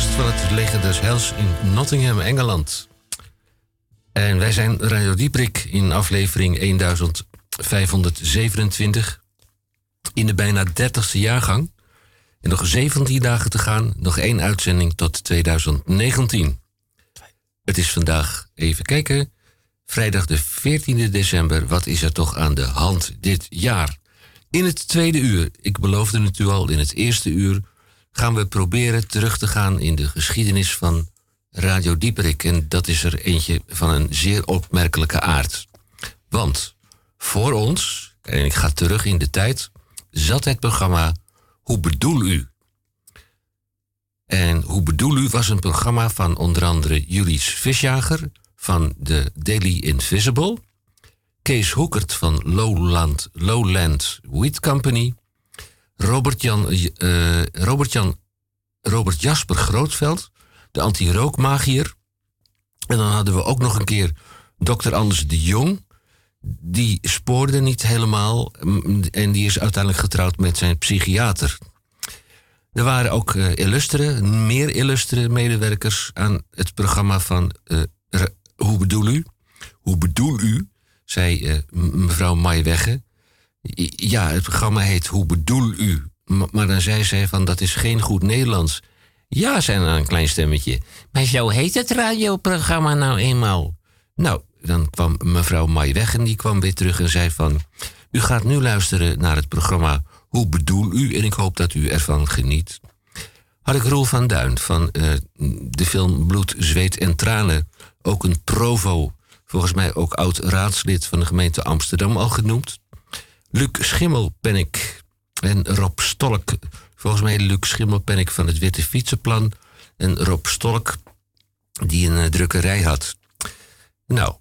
Staforkest van het Leger des Heils in Nottingham, Engeland. En wij zijn Radio Dieprik in aflevering 1527. In de bijna 30ste jaargang. En nog 17 dagen te gaan, nog één uitzending tot 2019. Het is vandaag, even kijken, vrijdag de 14e december. Wat is er toch aan de hand dit jaar? In het tweede uur, ik beloofde het u al in het eerste uur, gaan we proberen terug te gaan in de geschiedenis van Radio Dieperik. En dat is er eentje van een zeer opmerkelijke aard. Want voor ons, en ik ga terug in de tijd, zat het programma Hoe bedoel u? En Hoe bedoel u was een programma van onder andere Julius Visjager van de Daily Invisible, Kees Hoekert van Lowland, Lowland Wheat Company, Robert, Jan, eh, Robert, Jan, Robert Jasper Grootveld, de anti-rookmagier. En dan hadden we ook nog een keer dokter Anders de Jong. Die spoorde niet helemaal mm, en die is uiteindelijk getrouwd met zijn psychiater. Er waren ook eh, illustere, meer illustere medewerkers aan het programma van eh, Hoe bedoel u? Hoe bedoel u? zei mevrouw Maaiwegge. I- Ja, het programma heet Hoe bedoel u? Maar dan zei zij van dat is geen goed Nederlands. Ja, zei dan een klein stemmetje. Maar zo heet het radioprogramma nou eenmaal. Nou, dan kwam mevrouw Maaiwegge en die kwam weer terug en zei van... U gaat nu luisteren naar het programma Hoe bedoel u? En ik hoop dat u ervan geniet. Had ik Roel van Duin van eh, de film Bloed, Zweet en Tranen... ook een provo, volgens mij ook oud-raadslid van de gemeente Amsterdam al genoemd. Luc Schimmelpennik en Rob Stolk. Volgens mij Luc Schimmelpennik van het Witte Fietsenplan. En Rob Stolk, die een eh, drukkerij had. Nou,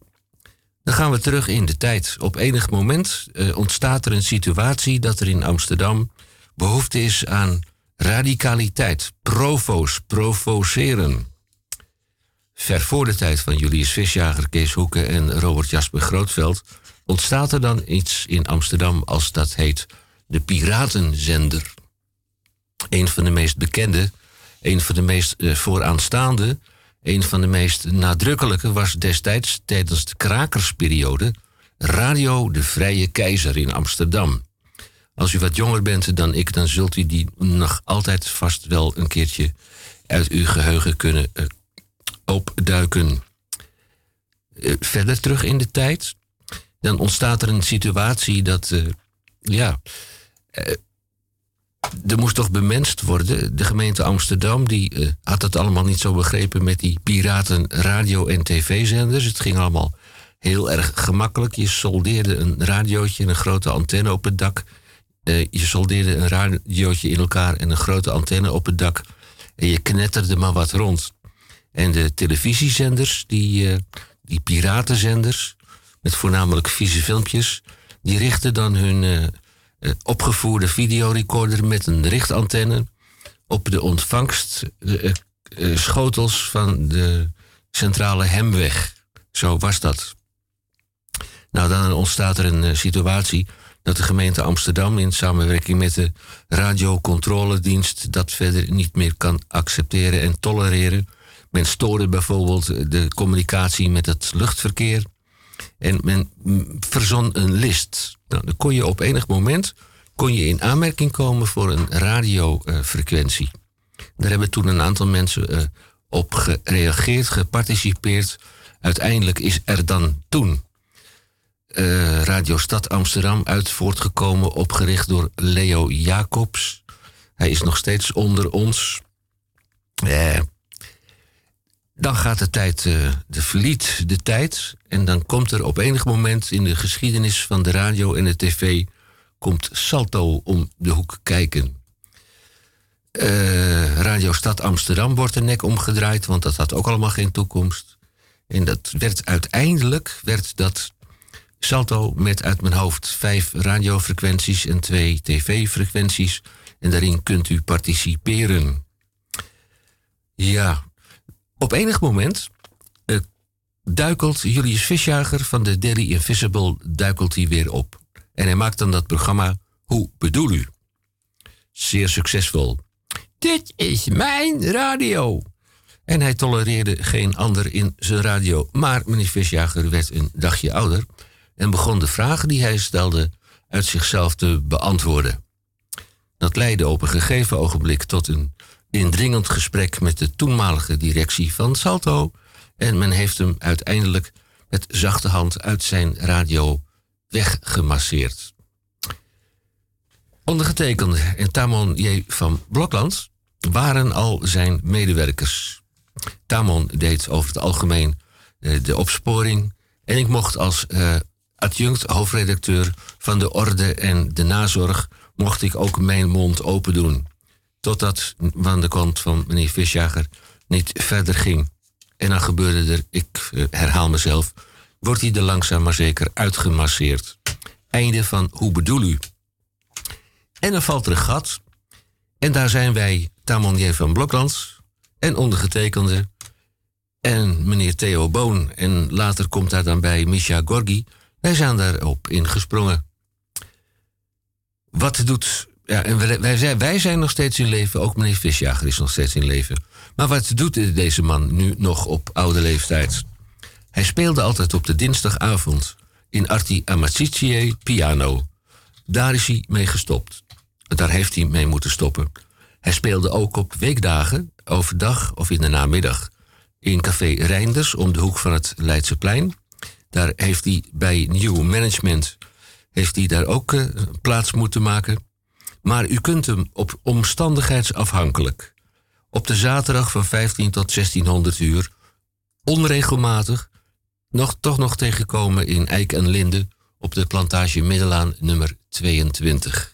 dan gaan we terug in de tijd. Op enig moment eh, ontstaat er een situatie dat er in Amsterdam behoefte is aan radicaliteit. Provo's, provoceren. ver voor de tijd van Julius Visjager, Kees Hoeken en Robert Jasper Grootveld, ontstaat er dan iets in Amsterdam als dat heet de Piratenzender. Een van de meest bekende, een van de meest eh, vooraanstaande, een van de meest nadrukkelijke was destijds tijdens de krakersperiode Radio de Vrije Keizer in Amsterdam. Als u wat jonger bent dan ik, dan zult u die nog altijd vast wel een keertje uit uw geheugen kunnen uh, opduiken. Uh, verder terug in de tijd, dan ontstaat er een situatie dat, uh, ja, er moest toch bemenst worden. De gemeente Amsterdam die, had het allemaal niet zo begrepen met die piraten radio- en tv-zenders. Het ging allemaal heel erg gemakkelijk. Je soldeerde een radiootje en een grote antenne op het dak. je soldeerde een radiootje in elkaar en een grote antenne op het dak. En je knetterde maar wat rond. En de televisiezenders, die, uh, die piratenzenders, met voornamelijk vieze filmpjes, die richten dan hun uh, uh, opgevoerde videorecorder met een richtantenne op de ontvangstschotels van de centrale Hemweg. Zo was dat. Nou, dan ontstaat er een situatie dat de gemeente Amsterdam in samenwerking met de radiocontroledienst dat verder niet meer kan accepteren en tolereren. Men stoorde bijvoorbeeld de communicatie met het luchtverkeer en men verzon een list. Nou, dan kon je op enig moment kon je in aanmerking komen voor een radiofrequentie. Daar hebben toen een aantal mensen uh, op gereageerd, geparticipeerd. Uiteindelijk is er dan toen uh, Radio Stad Amsterdam uit voortgekomen, opgericht door Leo Jacobs. Hij is nog steeds onder ons. Uh, dan gaat de tijd, uh, de verliet de tijd. En dan komt er op enig moment in de geschiedenis van de radio en de tv... komt Salto om de hoek kijken. radio Stad Amsterdam wordt de nek omgedraaid... want dat had ook allemaal geen toekomst. En dat werd uiteindelijk werd dat Salto met uit mijn hoofd vijf radiofrequenties en twee tv-frequenties. En daarin kunt u participeren. Ja, op enig moment uh, duikelt Julius Visjager van de Daily Invisible duikelt hij weer op. En hij maakt dan dat programma Hoe bedoel u? Zeer succesvol. Dit is mijn radio. En hij tolereerde geen ander in zijn radio. Maar meneer Visjager werd een dagje ouder en begon de vragen die hij stelde uit zichzelf te beantwoorden. Dat leidde op een gegeven ogenblik tot een indringend gesprek met de toenmalige directie van Salto en men heeft hem uiteindelijk met zachte hand uit zijn radio weggemasseerd. Ondergetekende en Tamon J. van Blokland waren al zijn medewerkers. Tamon deed over het algemeen uh, de opsporing en ik mocht als uh, adjunct hoofdredacteur van de Orde en de Nazorg mocht ik ook mijn mond open doen. Totdat van de kant van meneer Visjager niet verder ging. En dan gebeurde er, ik eh, herhaal mezelf, wordt hij er langzaam maar zeker uitgemasseerd. Einde van hoe bedoel u? En dan valt er een gat. En daar zijn wij, Tamonier van Blokland en ondergetekende. En meneer Theo Boon. En later komt daar dan bij Misha Gorgi wij zijn daarop ingesprongen. Wat doet. Ja, en wij, zijn, wij zijn nog steeds in leven, ook meneer Visjager is nog steeds in leven. Maar wat doet deze man nu nog op oude leeftijd? Hij speelde altijd op de dinsdagavond in Arti Amicitie piano. Daar is hij mee gestopt. Daar heeft hij mee moeten stoppen. Hij speelde ook op weekdagen, overdag of in de namiddag. In café Reinders om de hoek van het Leidseplein. Daar heeft hij bij New Management heeft hij daar ook uh, plaats moeten maken. Maar u kunt hem op omstandigheidsafhankelijk op de zaterdag van 15 tot 1600 uur onregelmatig nog, toch nog tegenkomen in Eik en Linde op de plantage Middelaan nummer 22.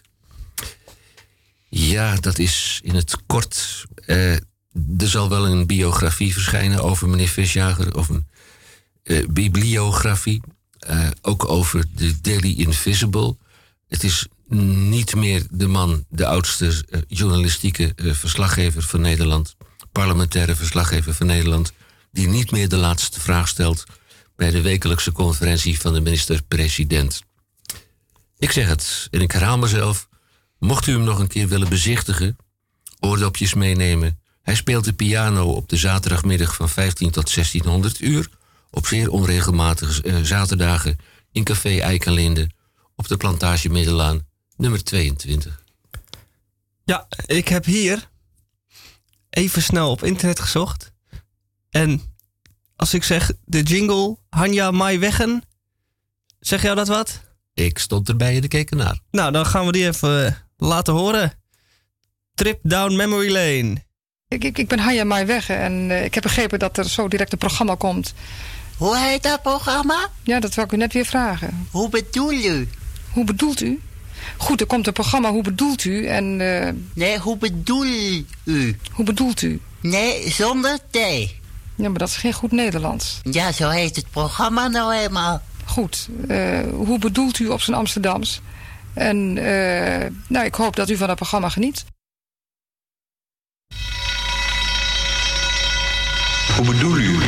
Ja, dat is in het kort. Uh, er zal wel een biografie verschijnen over meneer Visjager of een uh, bibliografie. Uh, ook over de Daily Invisible. Het is niet meer de man, de oudste uh, journalistieke verslaggever van Nederland, parlementaire verslaggever van Nederland, die niet meer de laatste vraag stelt bij de wekelijkse conferentie van de minister-president. Ik zeg het en ik herhaal mezelf. Mocht u hem nog een keer willen bezichtigen, oordopjes meenemen. Hij speelt de piano op de zaterdagmiddag van 15 tot 1600 uur. Op zeer onregelmatige eh, zaterdagen in Café Eikenlinde op de plantage Middelaan, nummer 22. Ja, ik heb hier even snel op internet gezocht. En als ik zeg de jingle Hanja Mai Weggen, zeg jou dat wat? Ik stond erbij en ik keek ernaar. Nou, dan gaan we die even eh, laten horen. Trip down memory lane. Ik, ik, ik ben Hanja Mai Weggen en eh, ik heb begrepen dat er zo direct een programma komt. Hoe heet dat programma? Ja, dat wil ik u net weer vragen. Hoe bedoel u? Hoe bedoelt u? Goed, er komt een programma Hoe bedoelt u? En, eh, Nee, hoe bedoel u? Hoe bedoelt u? Nee, zonder T. Ja, maar dat is geen goed Nederlands. Ja, zo heet het programma nou eenmaal. Goed, eh, hoe bedoelt u op zijn Amsterdams? En eh, nou, ik hoop dat u van het programma geniet. Hoe bedoel u?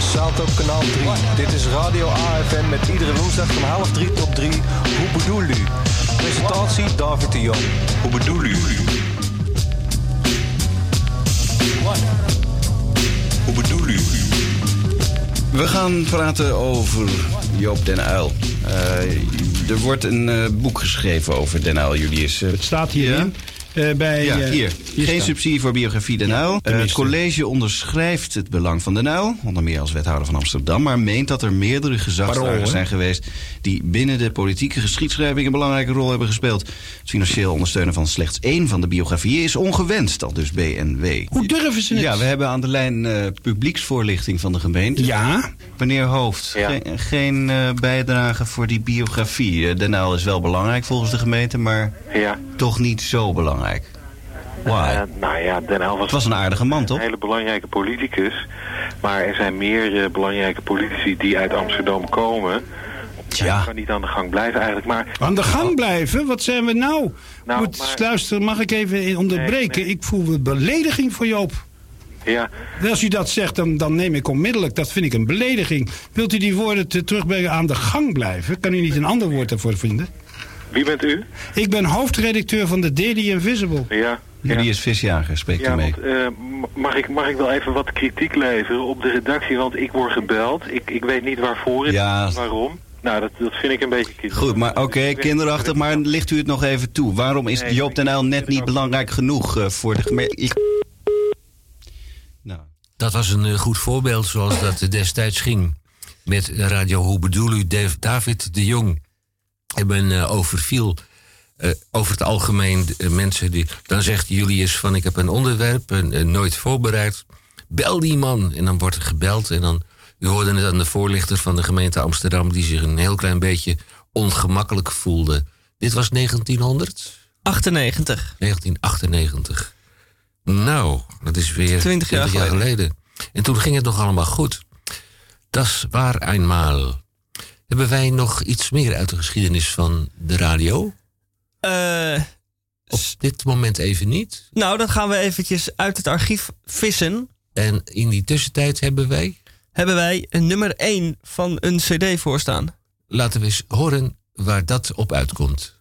Naar Salto kanaal 3. Dit is Radio AFM met iedere woensdag van half drie tot drie. Hoe bedoel u? Presentatie David de Jong. Hoe bedoel u? Hoe bedoel u? We gaan praten over Joop den Uyl. Eh, er wordt een eh, boek geschreven over den Julius. het staat hierin. Eh, bij, ja, eh, hier. hier Geen subsidie voor biografie Den Uyl. Eh, het college onderschrijft het belang van Den Uyl, onder meer als wethouder van Amsterdam, maar meent dat er meerdere gezagsdragers zijn geweest die binnen de politieke geschiedschrijving een belangrijke rol hebben gespeeld. Het financieel ondersteunen van slechts één van de biografieën is ongewenst, al dus BNW. Hoe durven ze het? Ja, we hebben aan de lijn eh, publieksvoorlichting van de gemeente. Ja. Meneer Hoofd, geen, geen eh, bijdrage voor die biografie. Den Uyl is wel belangrijk volgens de gemeente, maar Ja. toch niet zo belangrijk. Why? Eh, nou ja, Den Uyl was, Het was een aardige man, toch? een hele belangrijke politicus. Maar er zijn meer eh, belangrijke politici die uit Amsterdam komen. Ja. Die kan niet aan de gang blijven eigenlijk. Maar Aan de gang blijven? Wat zijn we nou? Nou, Moet, maar- Luister, mag ik even onderbreken? Ik voel een belediging voor Joop. ja, Als u dat zegt, dan, dan neem ik onmiddellijk. Dat vind ik een belediging. Wilt u die woorden te- terugbrengen aan de gang blijven? Kan u niet een ander woord daarvoor vinden? Wie bent u? Ik ben hoofdredacteur van de Daily Invisible. Ja. Julius Visjager, spreekt Ja, u mee. want, eh, mag, ik, mag ik wel even wat kritiek leveren op de redactie? Want ik word gebeld. Ik, ik weet niet waarvoor het Ja. waarom. Nou, dat, dat vind ik een beetje kritiek. Goed, maar oké, kinderachtig, maar licht u het nog even toe. Waarom is Nee, Joop den Uyl net niet belangrijk genoeg eh, voor de gemeente? Ik- Dat was een eh, goed voorbeeld zoals dat destijds ging. Met Radio Hoe bedoel u? Dave- David de Jong. Hebben eh, overviel eh, over het algemeen eh, mensen die... Dan zegt Julius van ik heb een onderwerp, en, nooit voorbereid. Bel die man. En dan wordt er gebeld en dan... U hoorde het aan de voorlichter van de gemeente Amsterdam... die zich een heel klein beetje ongemakkelijk voelde. Dit was 1900? 98. 1998. Nou, dat is weer 20 jaar geleden. En toen ging het nog allemaal goed. Dat is waar eenmaal. Hebben wij nog iets meer uit de geschiedenis van de radio? Eh, Op dit moment even niet. nou, dan gaan we eventjes uit het archief vissen. En in die tussentijd hebben wij... Hebben wij een nummer 1 van een cd voorstaan. Laten we eens horen waar dat op uitkomt.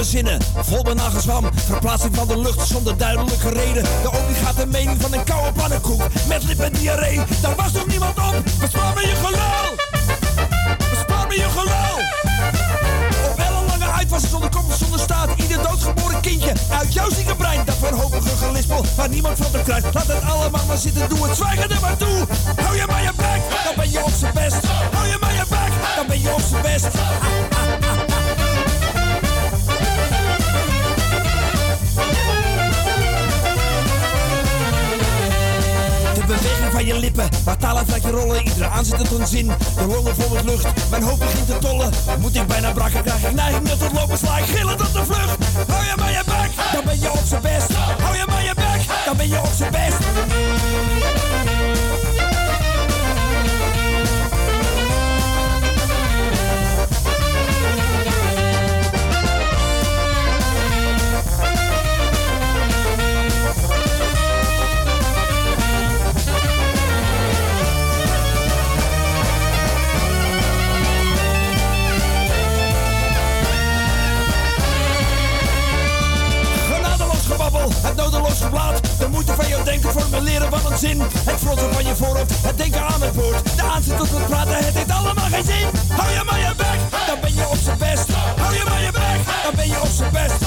Kromme zinnen, vol benagelswam. Verplaatsing van de lucht zonder duidelijke reden. De obligate mening van een koude pannenkoek. Met lip en diarree, daar was toch niemand op? Bespaar me je gelul! Bespaar me je gelul! Op ellenlange uitwassen zonder kop zonder staat. Ieder doodgeboren kindje uit jouw zieke brein. Dat wanhopige gelispel waar niemand van op krijgt. Laat het allemaal maar zitten, doe het zwijgen er maar toe. Hou je maar je bek, dan ben je op z'n best. Hou je maar je bek, dan ben je op z'n best. Lippen, waar talen je rollen. Iedere aanzet een zin, de longen vol met lucht. Mijn hoofd begint te tollen. Moet ik bijna brakken, krijg ik neiging net tot lopen. Sla ik tot de vlucht. Hou je maar je bek, dan ben je op zijn best. Hou je maar je bek, dan ben je op zijn best. Zin. Het fronsen van je voorhoofd, het denken aan het woord. De aanzet tot het praten, het heeft allemaal geen zin. Hou je maar je bek, dan ben je op zijn best. Hou je maar je bek, dan ben je op zijn best.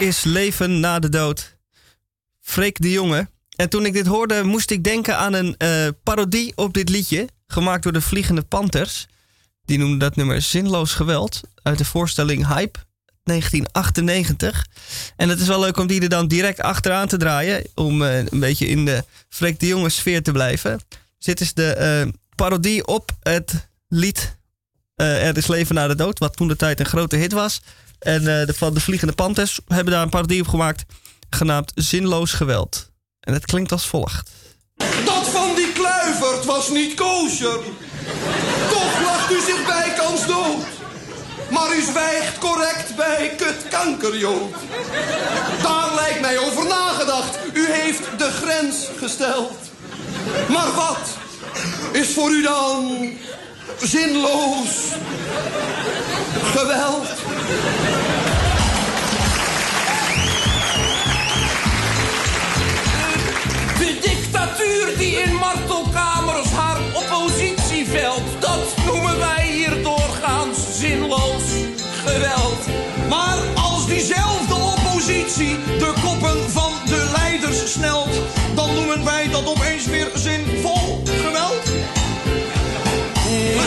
Is leven na de dood. Freek de Jonge. En toen ik dit hoorde, moest ik denken aan een eh, parodie op dit liedje. Gemaakt door de Vliegende Panthers. Die noemden dat nummer Zinloos Geweld. Uit de voorstelling Hype 1998. En het is wel leuk om die er dan direct achteraan te draaien. Om eh, een beetje in de Freek de Jonge sfeer te blijven. Dus dit is de eh, parodie op het lied Er is leven na de dood. Wat toen de tijd een grote hit was. En eh, de, van de Vliegende Panthers hebben daar een parodie op gemaakt. Genaamd Zinloos Geweld. En het klinkt als volgt. Dat van die kluivert was niet kosher. Toch lacht u zich bijkans dood. Maar u zwijgt correct bij kutkankerjood. Daar lijkt mij over nagedacht. U heeft de grens gesteld. Maar wat is voor u dan zinloos geweld? De dictatuur die in martelkamers haar oppositie velt, dat noemen wij hier doorgaans zinloos geweld. Maar als diezelfde oppositie de koppen van de leiders snelt, dan noemen wij dat opeens weer zinvol.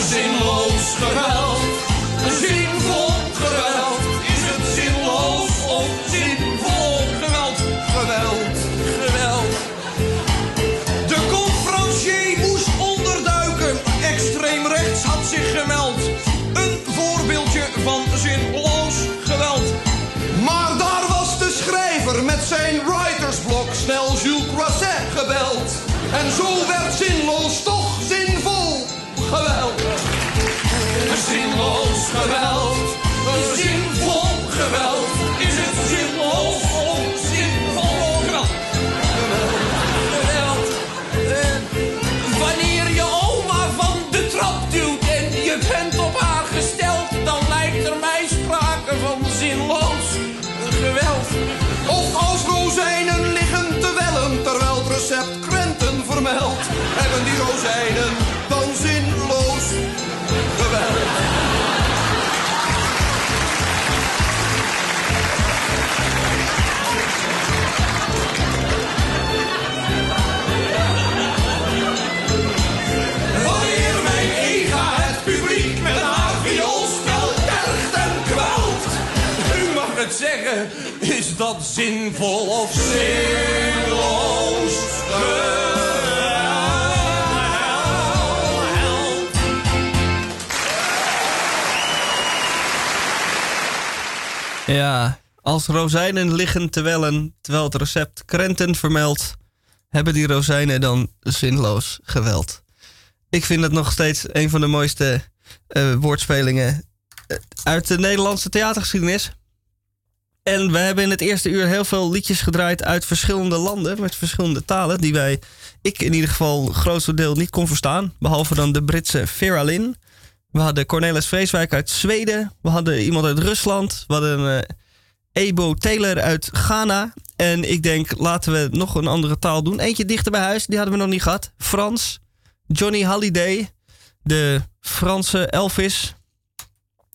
Zinloos geweld, dat zinvol of zinloos geweld? Ja, als rozijnen liggen te wellen, terwijl het recept krenten vermeldt, hebben die rozijnen dan zinloos geweld. Ik vind het nog steeds een van de mooiste eh, woordspelingen eh, uit de Nederlandse theatergeschiedenis. En we hebben in het eerste uur heel veel liedjes gedraaid uit verschillende landen, met verschillende talen, die wij, ik in ieder geval, grootste deel niet kon verstaan. Behalve dan de Britse Vera Lynn. We hadden Cornelis Vreeswijk uit Zweden. We hadden iemand uit Rusland. We hadden eh, Ebo Taylor uit Ghana. En ik denk, laten we nog een andere taal doen. Eentje dichter bij huis, die hadden we nog niet gehad. Frans. Johnny Halliday. De Franse Elvis.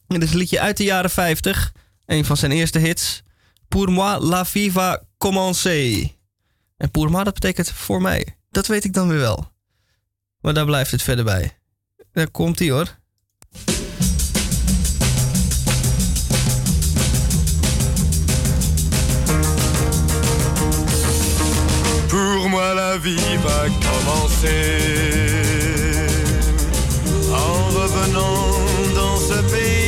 En dit is een liedje uit de jaren 50. Een van zijn eerste hits. Pour moi la vie va commencer. En pour moi, dat betekent voor mij. Dat weet ik dan weer wel. Maar daar blijft het verder bij. Daar komt hij hoor. Pour moi la vie va commencer en revenant dans ce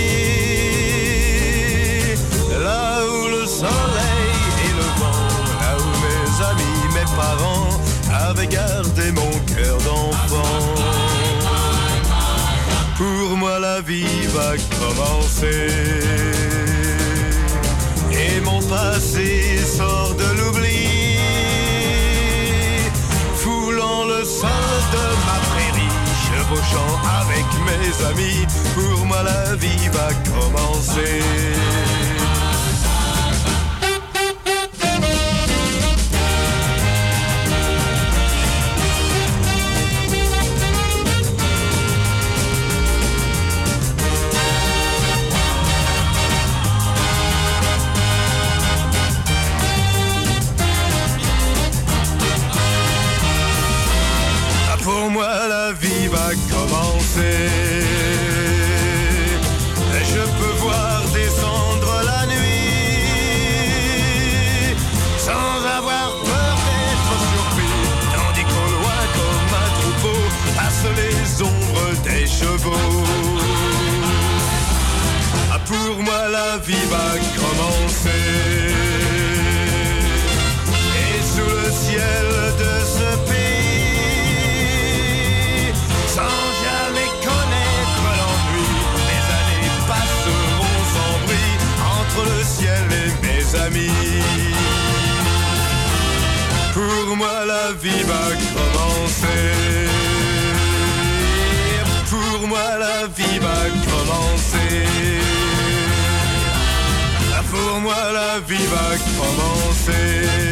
La vie va commencer et mon passé sort de l'oubli foulant le sol de ma prairie, chevauchant avec mes amis. Pour moi, la vie va commencer. Pour moi, la vie va commencer.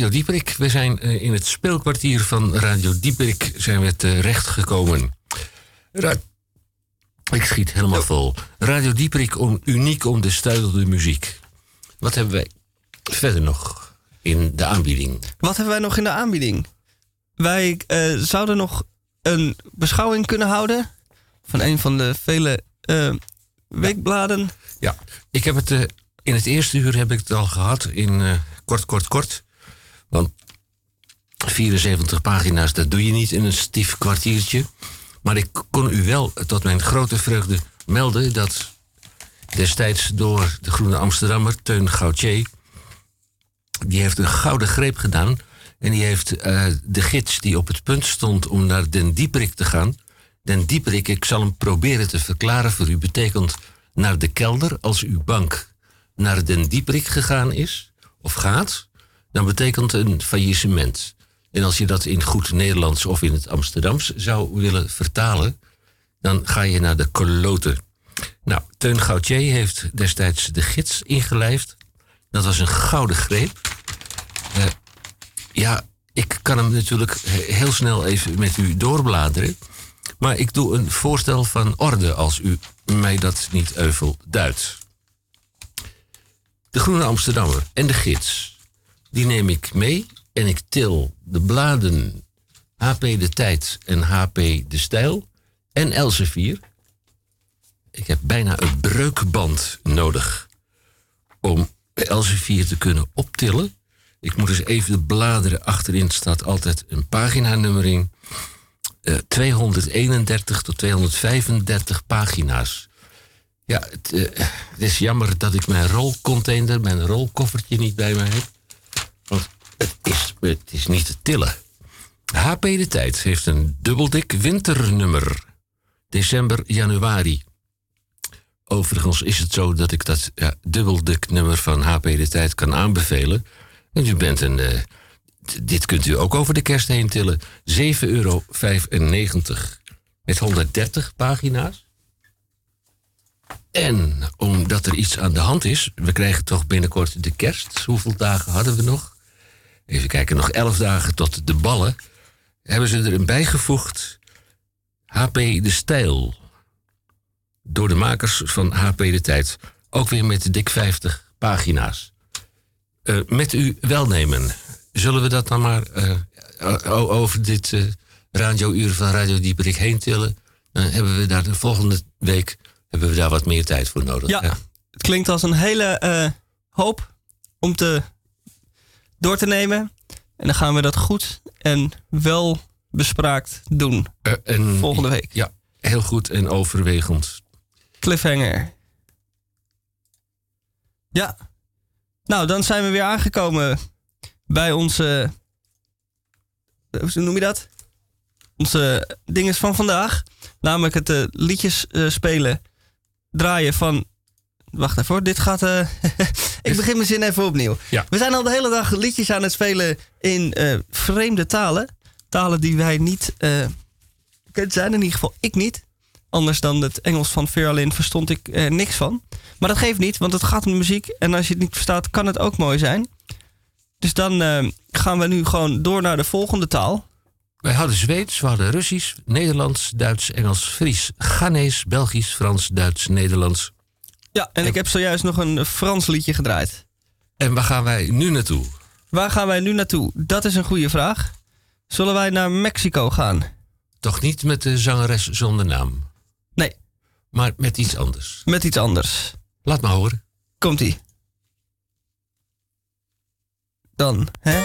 Radio Dieperik, we zijn eh, in het speelkwartier van Radio Dieperik zijn we terecht gekomen. Ra- ik schiet helemaal vol. Radio Dieperik, om, uniek om de stuitelde muziek. Wat hebben wij verder nog in de aanbieding? Wat hebben wij nog in de aanbieding? Wij eh, zouden nog een beschouwing kunnen houden van een van de vele eh, weekbladen. Ja, ik heb het in het eerste uur heb ik het al gehad in kort, kort, kort. Want 74 pagina's, dat doe je niet in een stief kwartiertje. Maar ik kon u wel tot mijn grote vreugde melden dat destijds door de Groene Amsterdammer, Teun Gauthier, die heeft een gouden greep gedaan. En die heeft eh, de gids die op het punt stond om naar Den Dieperik te gaan. Den Dieperik, ik zal hem proberen te verklaren voor u, betekent naar de kelder. Als uw bank naar Den Dieperik gegaan is, of gaat, dan betekent een faillissement. En als je dat in goed Nederlands of in het Amsterdams zou willen vertalen, dan ga je naar de koloten. Nou, Teun Gauthier heeft destijds de gids ingelijfd. Dat was een gouden greep. Eh, ja, ik kan hem natuurlijk he- heel snel even met u doorbladeren. Maar ik doe een voorstel van orde als u mij dat niet euvel duidt. De Groene Amsterdammer en de gids, die neem ik mee en ik til de bladen HP De Tijd en HP De Stijl en Elsevier. Ik heb bijna een breukband nodig om Elsevier te kunnen optillen. Ik moet eens even bladeren. Achterin staat altijd een paginanummering. Eh 231 tot 235 pagina's. Ja, het, eh, het is jammer dat ik mijn rolcontainer, mijn rolkoffertje niet bij me heb. Want het is, het is niet te tillen. HP De Tijd heeft een dubbeldik winternummer. December, januari. Overigens is het zo dat ik dat ja, dubbeldik nummer van HP De Tijd kan aanbevelen. En u bent een... eh, dit kunt u ook over de kerst heen tillen. 7,95 euro. Met 130 pagina's. En omdat er iets aan de hand is, we krijgen toch binnenkort de kerst. Hoeveel dagen hadden we nog? Even kijken, nog 11 dagen tot de ballen. Hebben ze er een bijgevoegd. HP De Stijl. Door de makers van HP De Tijd. Ook weer met dik 50 pagina's. Eh, met uw welnemen. Zullen we dat dan maar eh, over dit eh radiouur van Radio Dieperik heen tillen? Dan hebben we daar de volgende week hebben we daar wat meer tijd voor nodig. Ja, het klinkt als een hele hoop om te door te nemen. En dan gaan we dat goed en wel bespraakt doen. Eh, en, Volgende week. Ja, heel goed en overwegend. Cliffhanger. Ja. Nou, dan zijn we weer aangekomen bij onze. Hoe noem je dat? Onze dinges van vandaag. Namelijk het eh, liedjes eh, spelen, draaien van. Wacht even hoor, dit gaat. [laughs] eh, ik begin mijn zin even opnieuw. Ja. We zijn al de hele dag liedjes aan het spelen in eh, vreemde talen. Talen die wij niet eh bekend zijn, in ieder geval ik niet. Anders dan het Engels van Verlin verstond ik er niks van. Maar dat geeft niet, want het gaat om de muziek. En als je het niet verstaat, kan het ook mooi zijn. Dus dan eh, gaan we nu gewoon door naar de volgende taal. Wij hadden Zweeds, we hadden Russisch, Nederlands, Duits, Engels, Fries, Ghanese, Belgisch, Frans, Duits, Nederlands. Ja, en ik heb zojuist nog een Frans liedje gedraaid. En waar gaan wij nu naartoe? Waar gaan wij nu naartoe? Dat is een goede vraag. Zullen wij naar Mexico gaan? Toch niet met de zangeres zonder naam? Nee. Maar met iets anders. Met iets anders. Laat maar horen. Komt-ie. Dan, hè?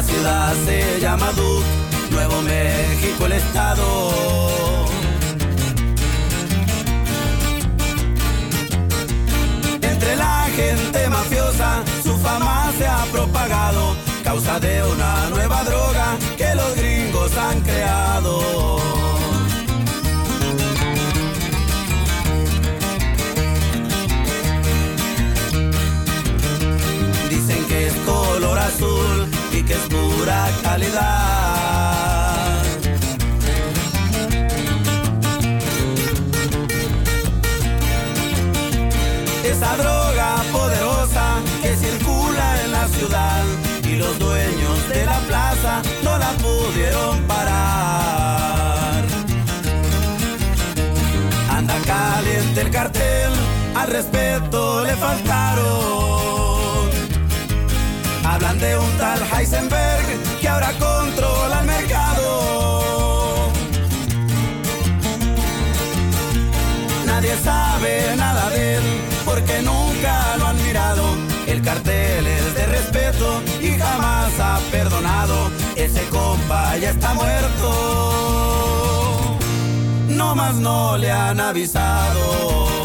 La ciudad se llama Duke, Nuevo México el estado. Entre la gente mafiosa su fama se ha propagado, causa de una nueva respeto le faltaron. Hablan de un tal Heisenberg que ahora controla el mercado. Nadie sabe nada de él porque nunca lo han mirado. El cartel es de respeto y jamás ha perdonado. Ese compa ya está muerto. No más no le han avisado.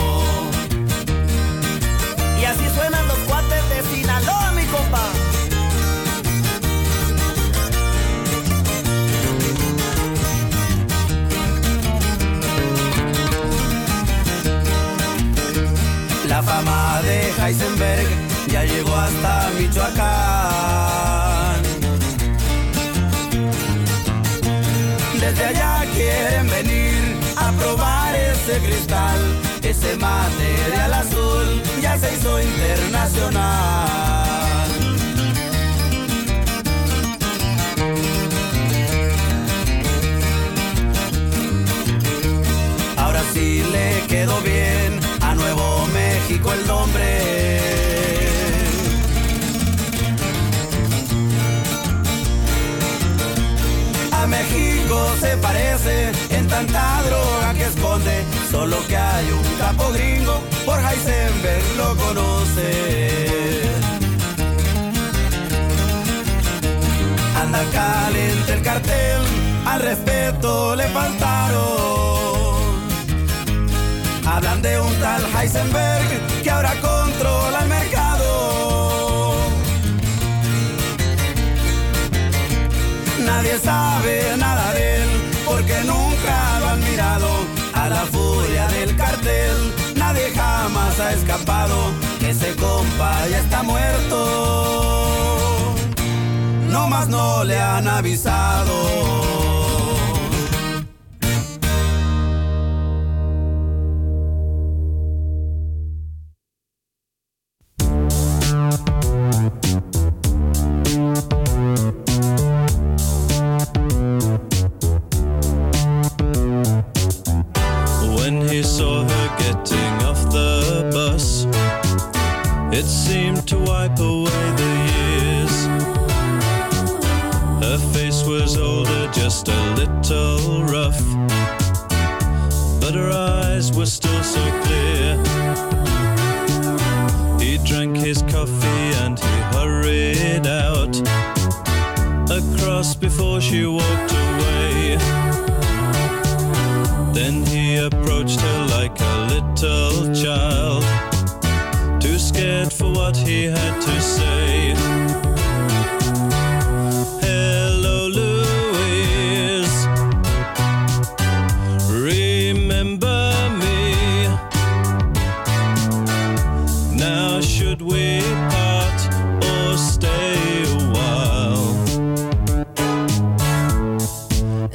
Heisenberg ya llegó hasta Michoacán. Desde allá quieren venir a probar ese cristal, ese material azul ya se hizo internacional. Ahora sí le quedó bien México el nombre. A México se parece en tanta droga que esconde, solo que hay un capo gringo, por Heisenberg lo conoce. Anda caliente el cartel, al respeto le faltaron. Hablan de un tal Heisenberg que ahora controla el mercado. Nadie sabe nada de él porque nunca lo han mirado. A la furia del cartel nadie jamás ha escapado. Ese compa ya está muerto. No más no le han avisado. Were still so clear. He drank his coffee and he hurried out across before she walked away. Then he approached her like a little child, too scared for what he had to say.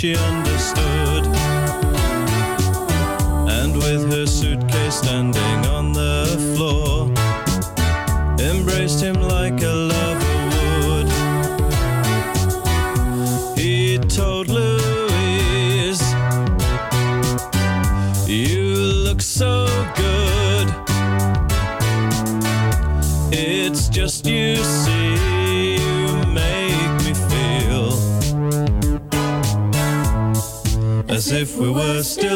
she understood. And with her suitcase standing on the floor, embraced him like a we were still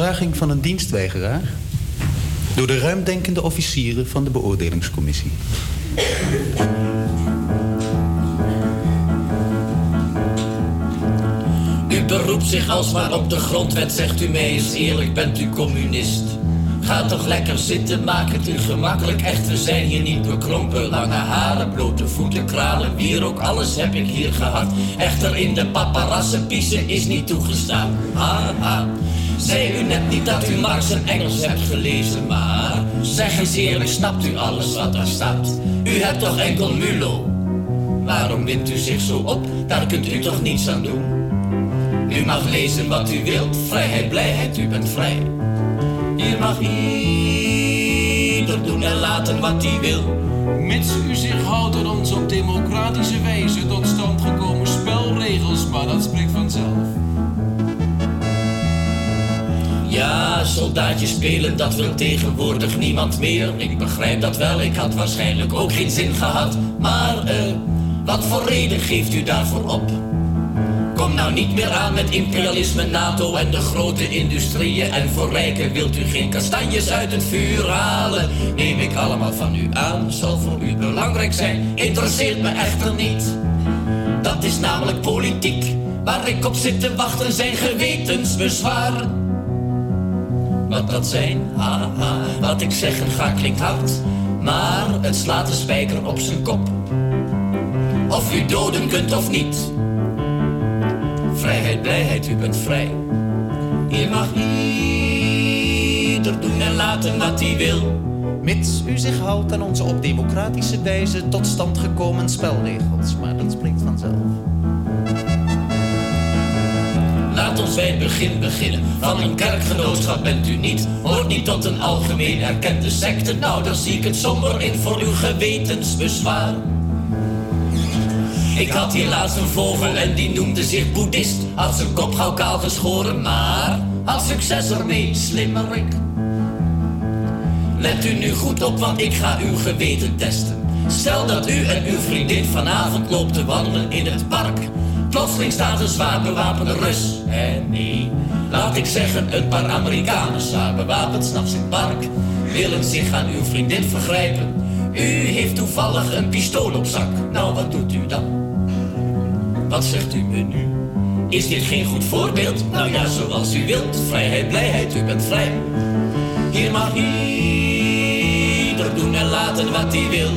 ondervraging van een dienstweigeraar... door de ruimdenkende officieren van de beoordelingscommissie. U beroept zich alsmaar op de grondwet, zegt u mee eens eerlijk, bent u communist. Ga toch lekker zitten, maak het u gemakkelijk. Echt, we zijn hier niet bekrompen. Lange haren, blote voeten, kralen, wierook, alles heb ik hier gehad. Echter in de paparazzen piezen is niet toegestaan. Haha. Zei u net niet dat u Marx en Engels hebt gelezen, maar zeg eens eerlijk, snapt u alles wat daar staat? U hebt toch enkel Mulo? Waarom wint u zich zo op? Daar kunt u toch niets aan doen? U mag lezen wat u wilt, vrijheid, blijheid, u bent vrij. Hier mag ieder doen en laten wat hij wil. Mits u zich houdt aan onze op democratische wijze tot stand gekomen spelregels, maar dat spreekt vanzelf. Ja, soldaatjes spelen, dat wil tegenwoordig niemand meer. Ik begrijp dat wel, ik had waarschijnlijk ook geen zin gehad. Maar, eh, wat voor reden geeft u daarvoor op? Kom nou niet meer aan met imperialisme, NATO en de grote industrieën. En voor rijken wilt u geen kastanjes uit het vuur halen. Neem ik allemaal van u aan, zal voor u belangrijk zijn. Interesseert me echter niet. Dat is namelijk politiek. Waar ik op zit te wachten zijn gewetensbezwaren. Wat dat zijn, haha, wat ik zeg en ga klinkt hard. Maar het slaat de spijker op zijn kop. Of u doden kunt of niet. Vrijheid, blijheid, u bent vrij. Hier mag ieder doen en laten wat hij wil. Mits u zich houdt aan onze op democratische wijze tot stand gekomen spelregels. Maar dat spreekt vanzelf. Laat ons bij het begin beginnen. Van een kerkgenootschap bent u niet. Hoort niet tot een algemeen erkende secte. Nou, dan zie ik het somber in voor uw gewetensbezwaar. Ik had hier laatst een vogel en die noemde zich boeddhist. Had zijn kop gauw kaal geschoren, maar had succes ermee, slimmerik. Let u nu goed op, want ik ga uw geweten testen. Stel dat u en uw vriendin vanavond loopt te wandelen in het park. Plotseling staat een zwaar bewapende Rus. En nee, laat ik zeggen, een paar Amerikanen zwaar bewapend s'nachts in het park. Willen zich aan uw vriendin vergrijpen. U heeft toevallig een pistool op zak. Nou, wat doet u dan? Wat zegt u me nu? Is dit geen goed voorbeeld? Nou ja, zoals u wilt. Vrijheid, blijheid, u bent vrij. Hier mag ieder doen en laten wat hij wil.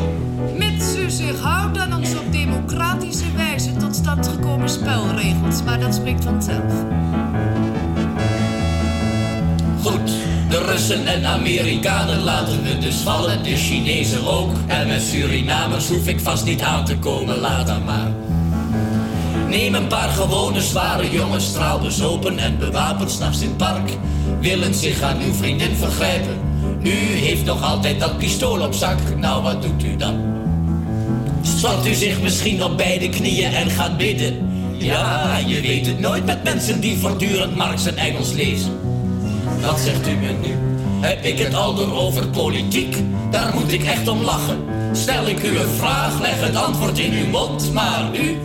Mits u zich houdt aan onze democratische wijze tot stand gekomen spelregels, maar dat spreekt vanzelf. Goed, de Russen en Amerikanen laten we dus vallen, de Chinezen ook. En met Surinamers hoef ik vast niet aan te komen, laat dan maar. Neem een paar gewone zware jongens, straalbezopen en bewapend s'nachts in het park. Willen zich aan uw vriendin vergrijpen. U heeft nog altijd dat pistool op zak, nou wat doet u dan? Slapt u zich misschien op beide knieën en gaat bidden? Ja, je weet het nooit met mensen die voortdurend Marx en Engels lezen. Wat zegt u me nu? Heb ik het al door over politiek? Daar moet ik echt om lachen. Stel ik u een vraag, leg het antwoord in uw mond, maar u...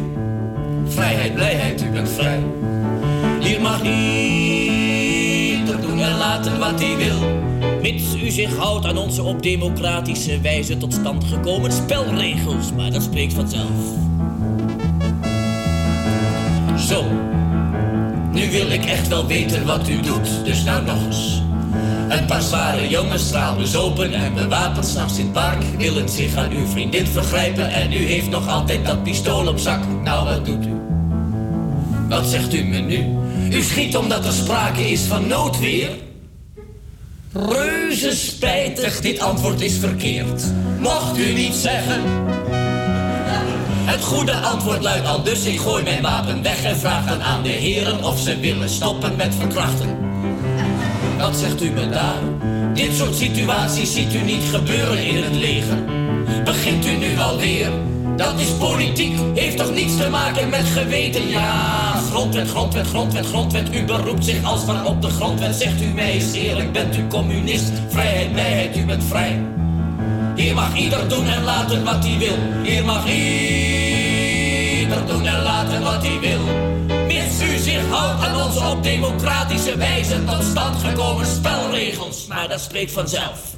Vrijheid, blijheid, u bent vrij. Hier mag ieder doen en laten wat hij wil. Mits u zich houdt aan onze op democratische wijze tot stand gekomen spelregels, maar dat spreekt vanzelf. Zo, nu wil ik echt wel weten wat u doet, dus nou nog eens. Een paar zware jongens straalbezopen en bewapend s'nachts in het park willen zich aan uw vriendin vergrijpen en u heeft nog altijd dat pistool op zak. Nou, wat doet u? Wat zegt u me nu? U schiet omdat er sprake is van noodweer? Reuze spijtig, dit antwoord is verkeerd. Mocht u niet zeggen. Het goede antwoord luidt al dus, ik gooi mijn wapen weg en vraag dan aan de heren of ze willen stoppen met verkrachten. Wat zegt u me daar? Dit soort situaties ziet u niet gebeuren in het leger. Begint u nu alweer? Dat is politiek, heeft toch niets te maken met geweten? Ja, grondwet, grondwet, grondwet, grondwet. U beroept zich alsmaar op de grondwet. Zegt u mij eens eerlijk, bent u communist? Vrijheid, blijheid, u bent vrij. Hier mag ieder doen en laten wat hij wil. Hier mag ieder doen en laten wat hij wil. Mits u zich houdt aan onze op democratische wijze tot stand gekomen spelregels. Maar dat spreekt vanzelf.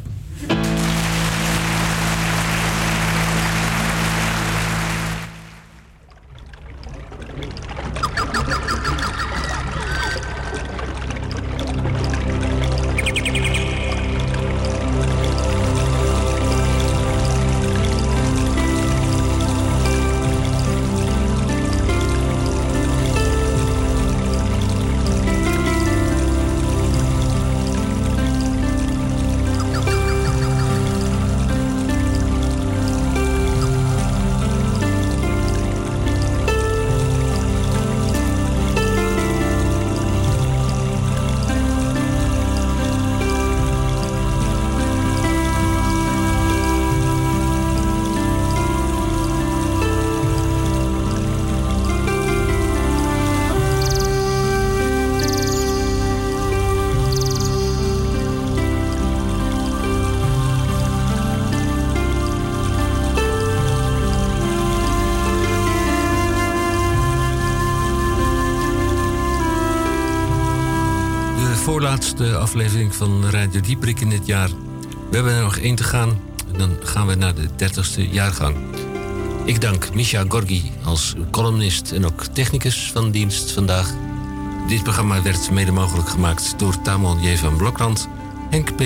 Voorlaatste aflevering van Radio Dieprik in dit jaar. We hebben er nog één te gaan. En dan gaan we naar de 30ste jaargang. Ik dank Misha Gorgi als columnist en ook technicus van dienst vandaag. Dit programma werd mede mogelijk gemaakt door Tamon J. van Blokland, Henk P.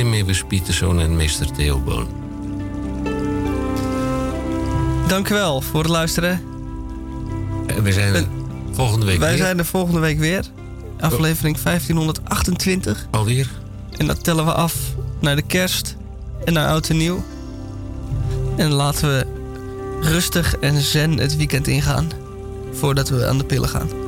Pieterszoon en meester Theo Boon. Dank u wel voor het luisteren. En we zijn er volgende week Wij weer. zijn er volgende week weer. Aflevering 1528. Alweer? En dat tellen we af naar de kerst en naar oud en nieuw. En laten we rustig en zen het weekend ingaan. Voordat we aan de pillen gaan.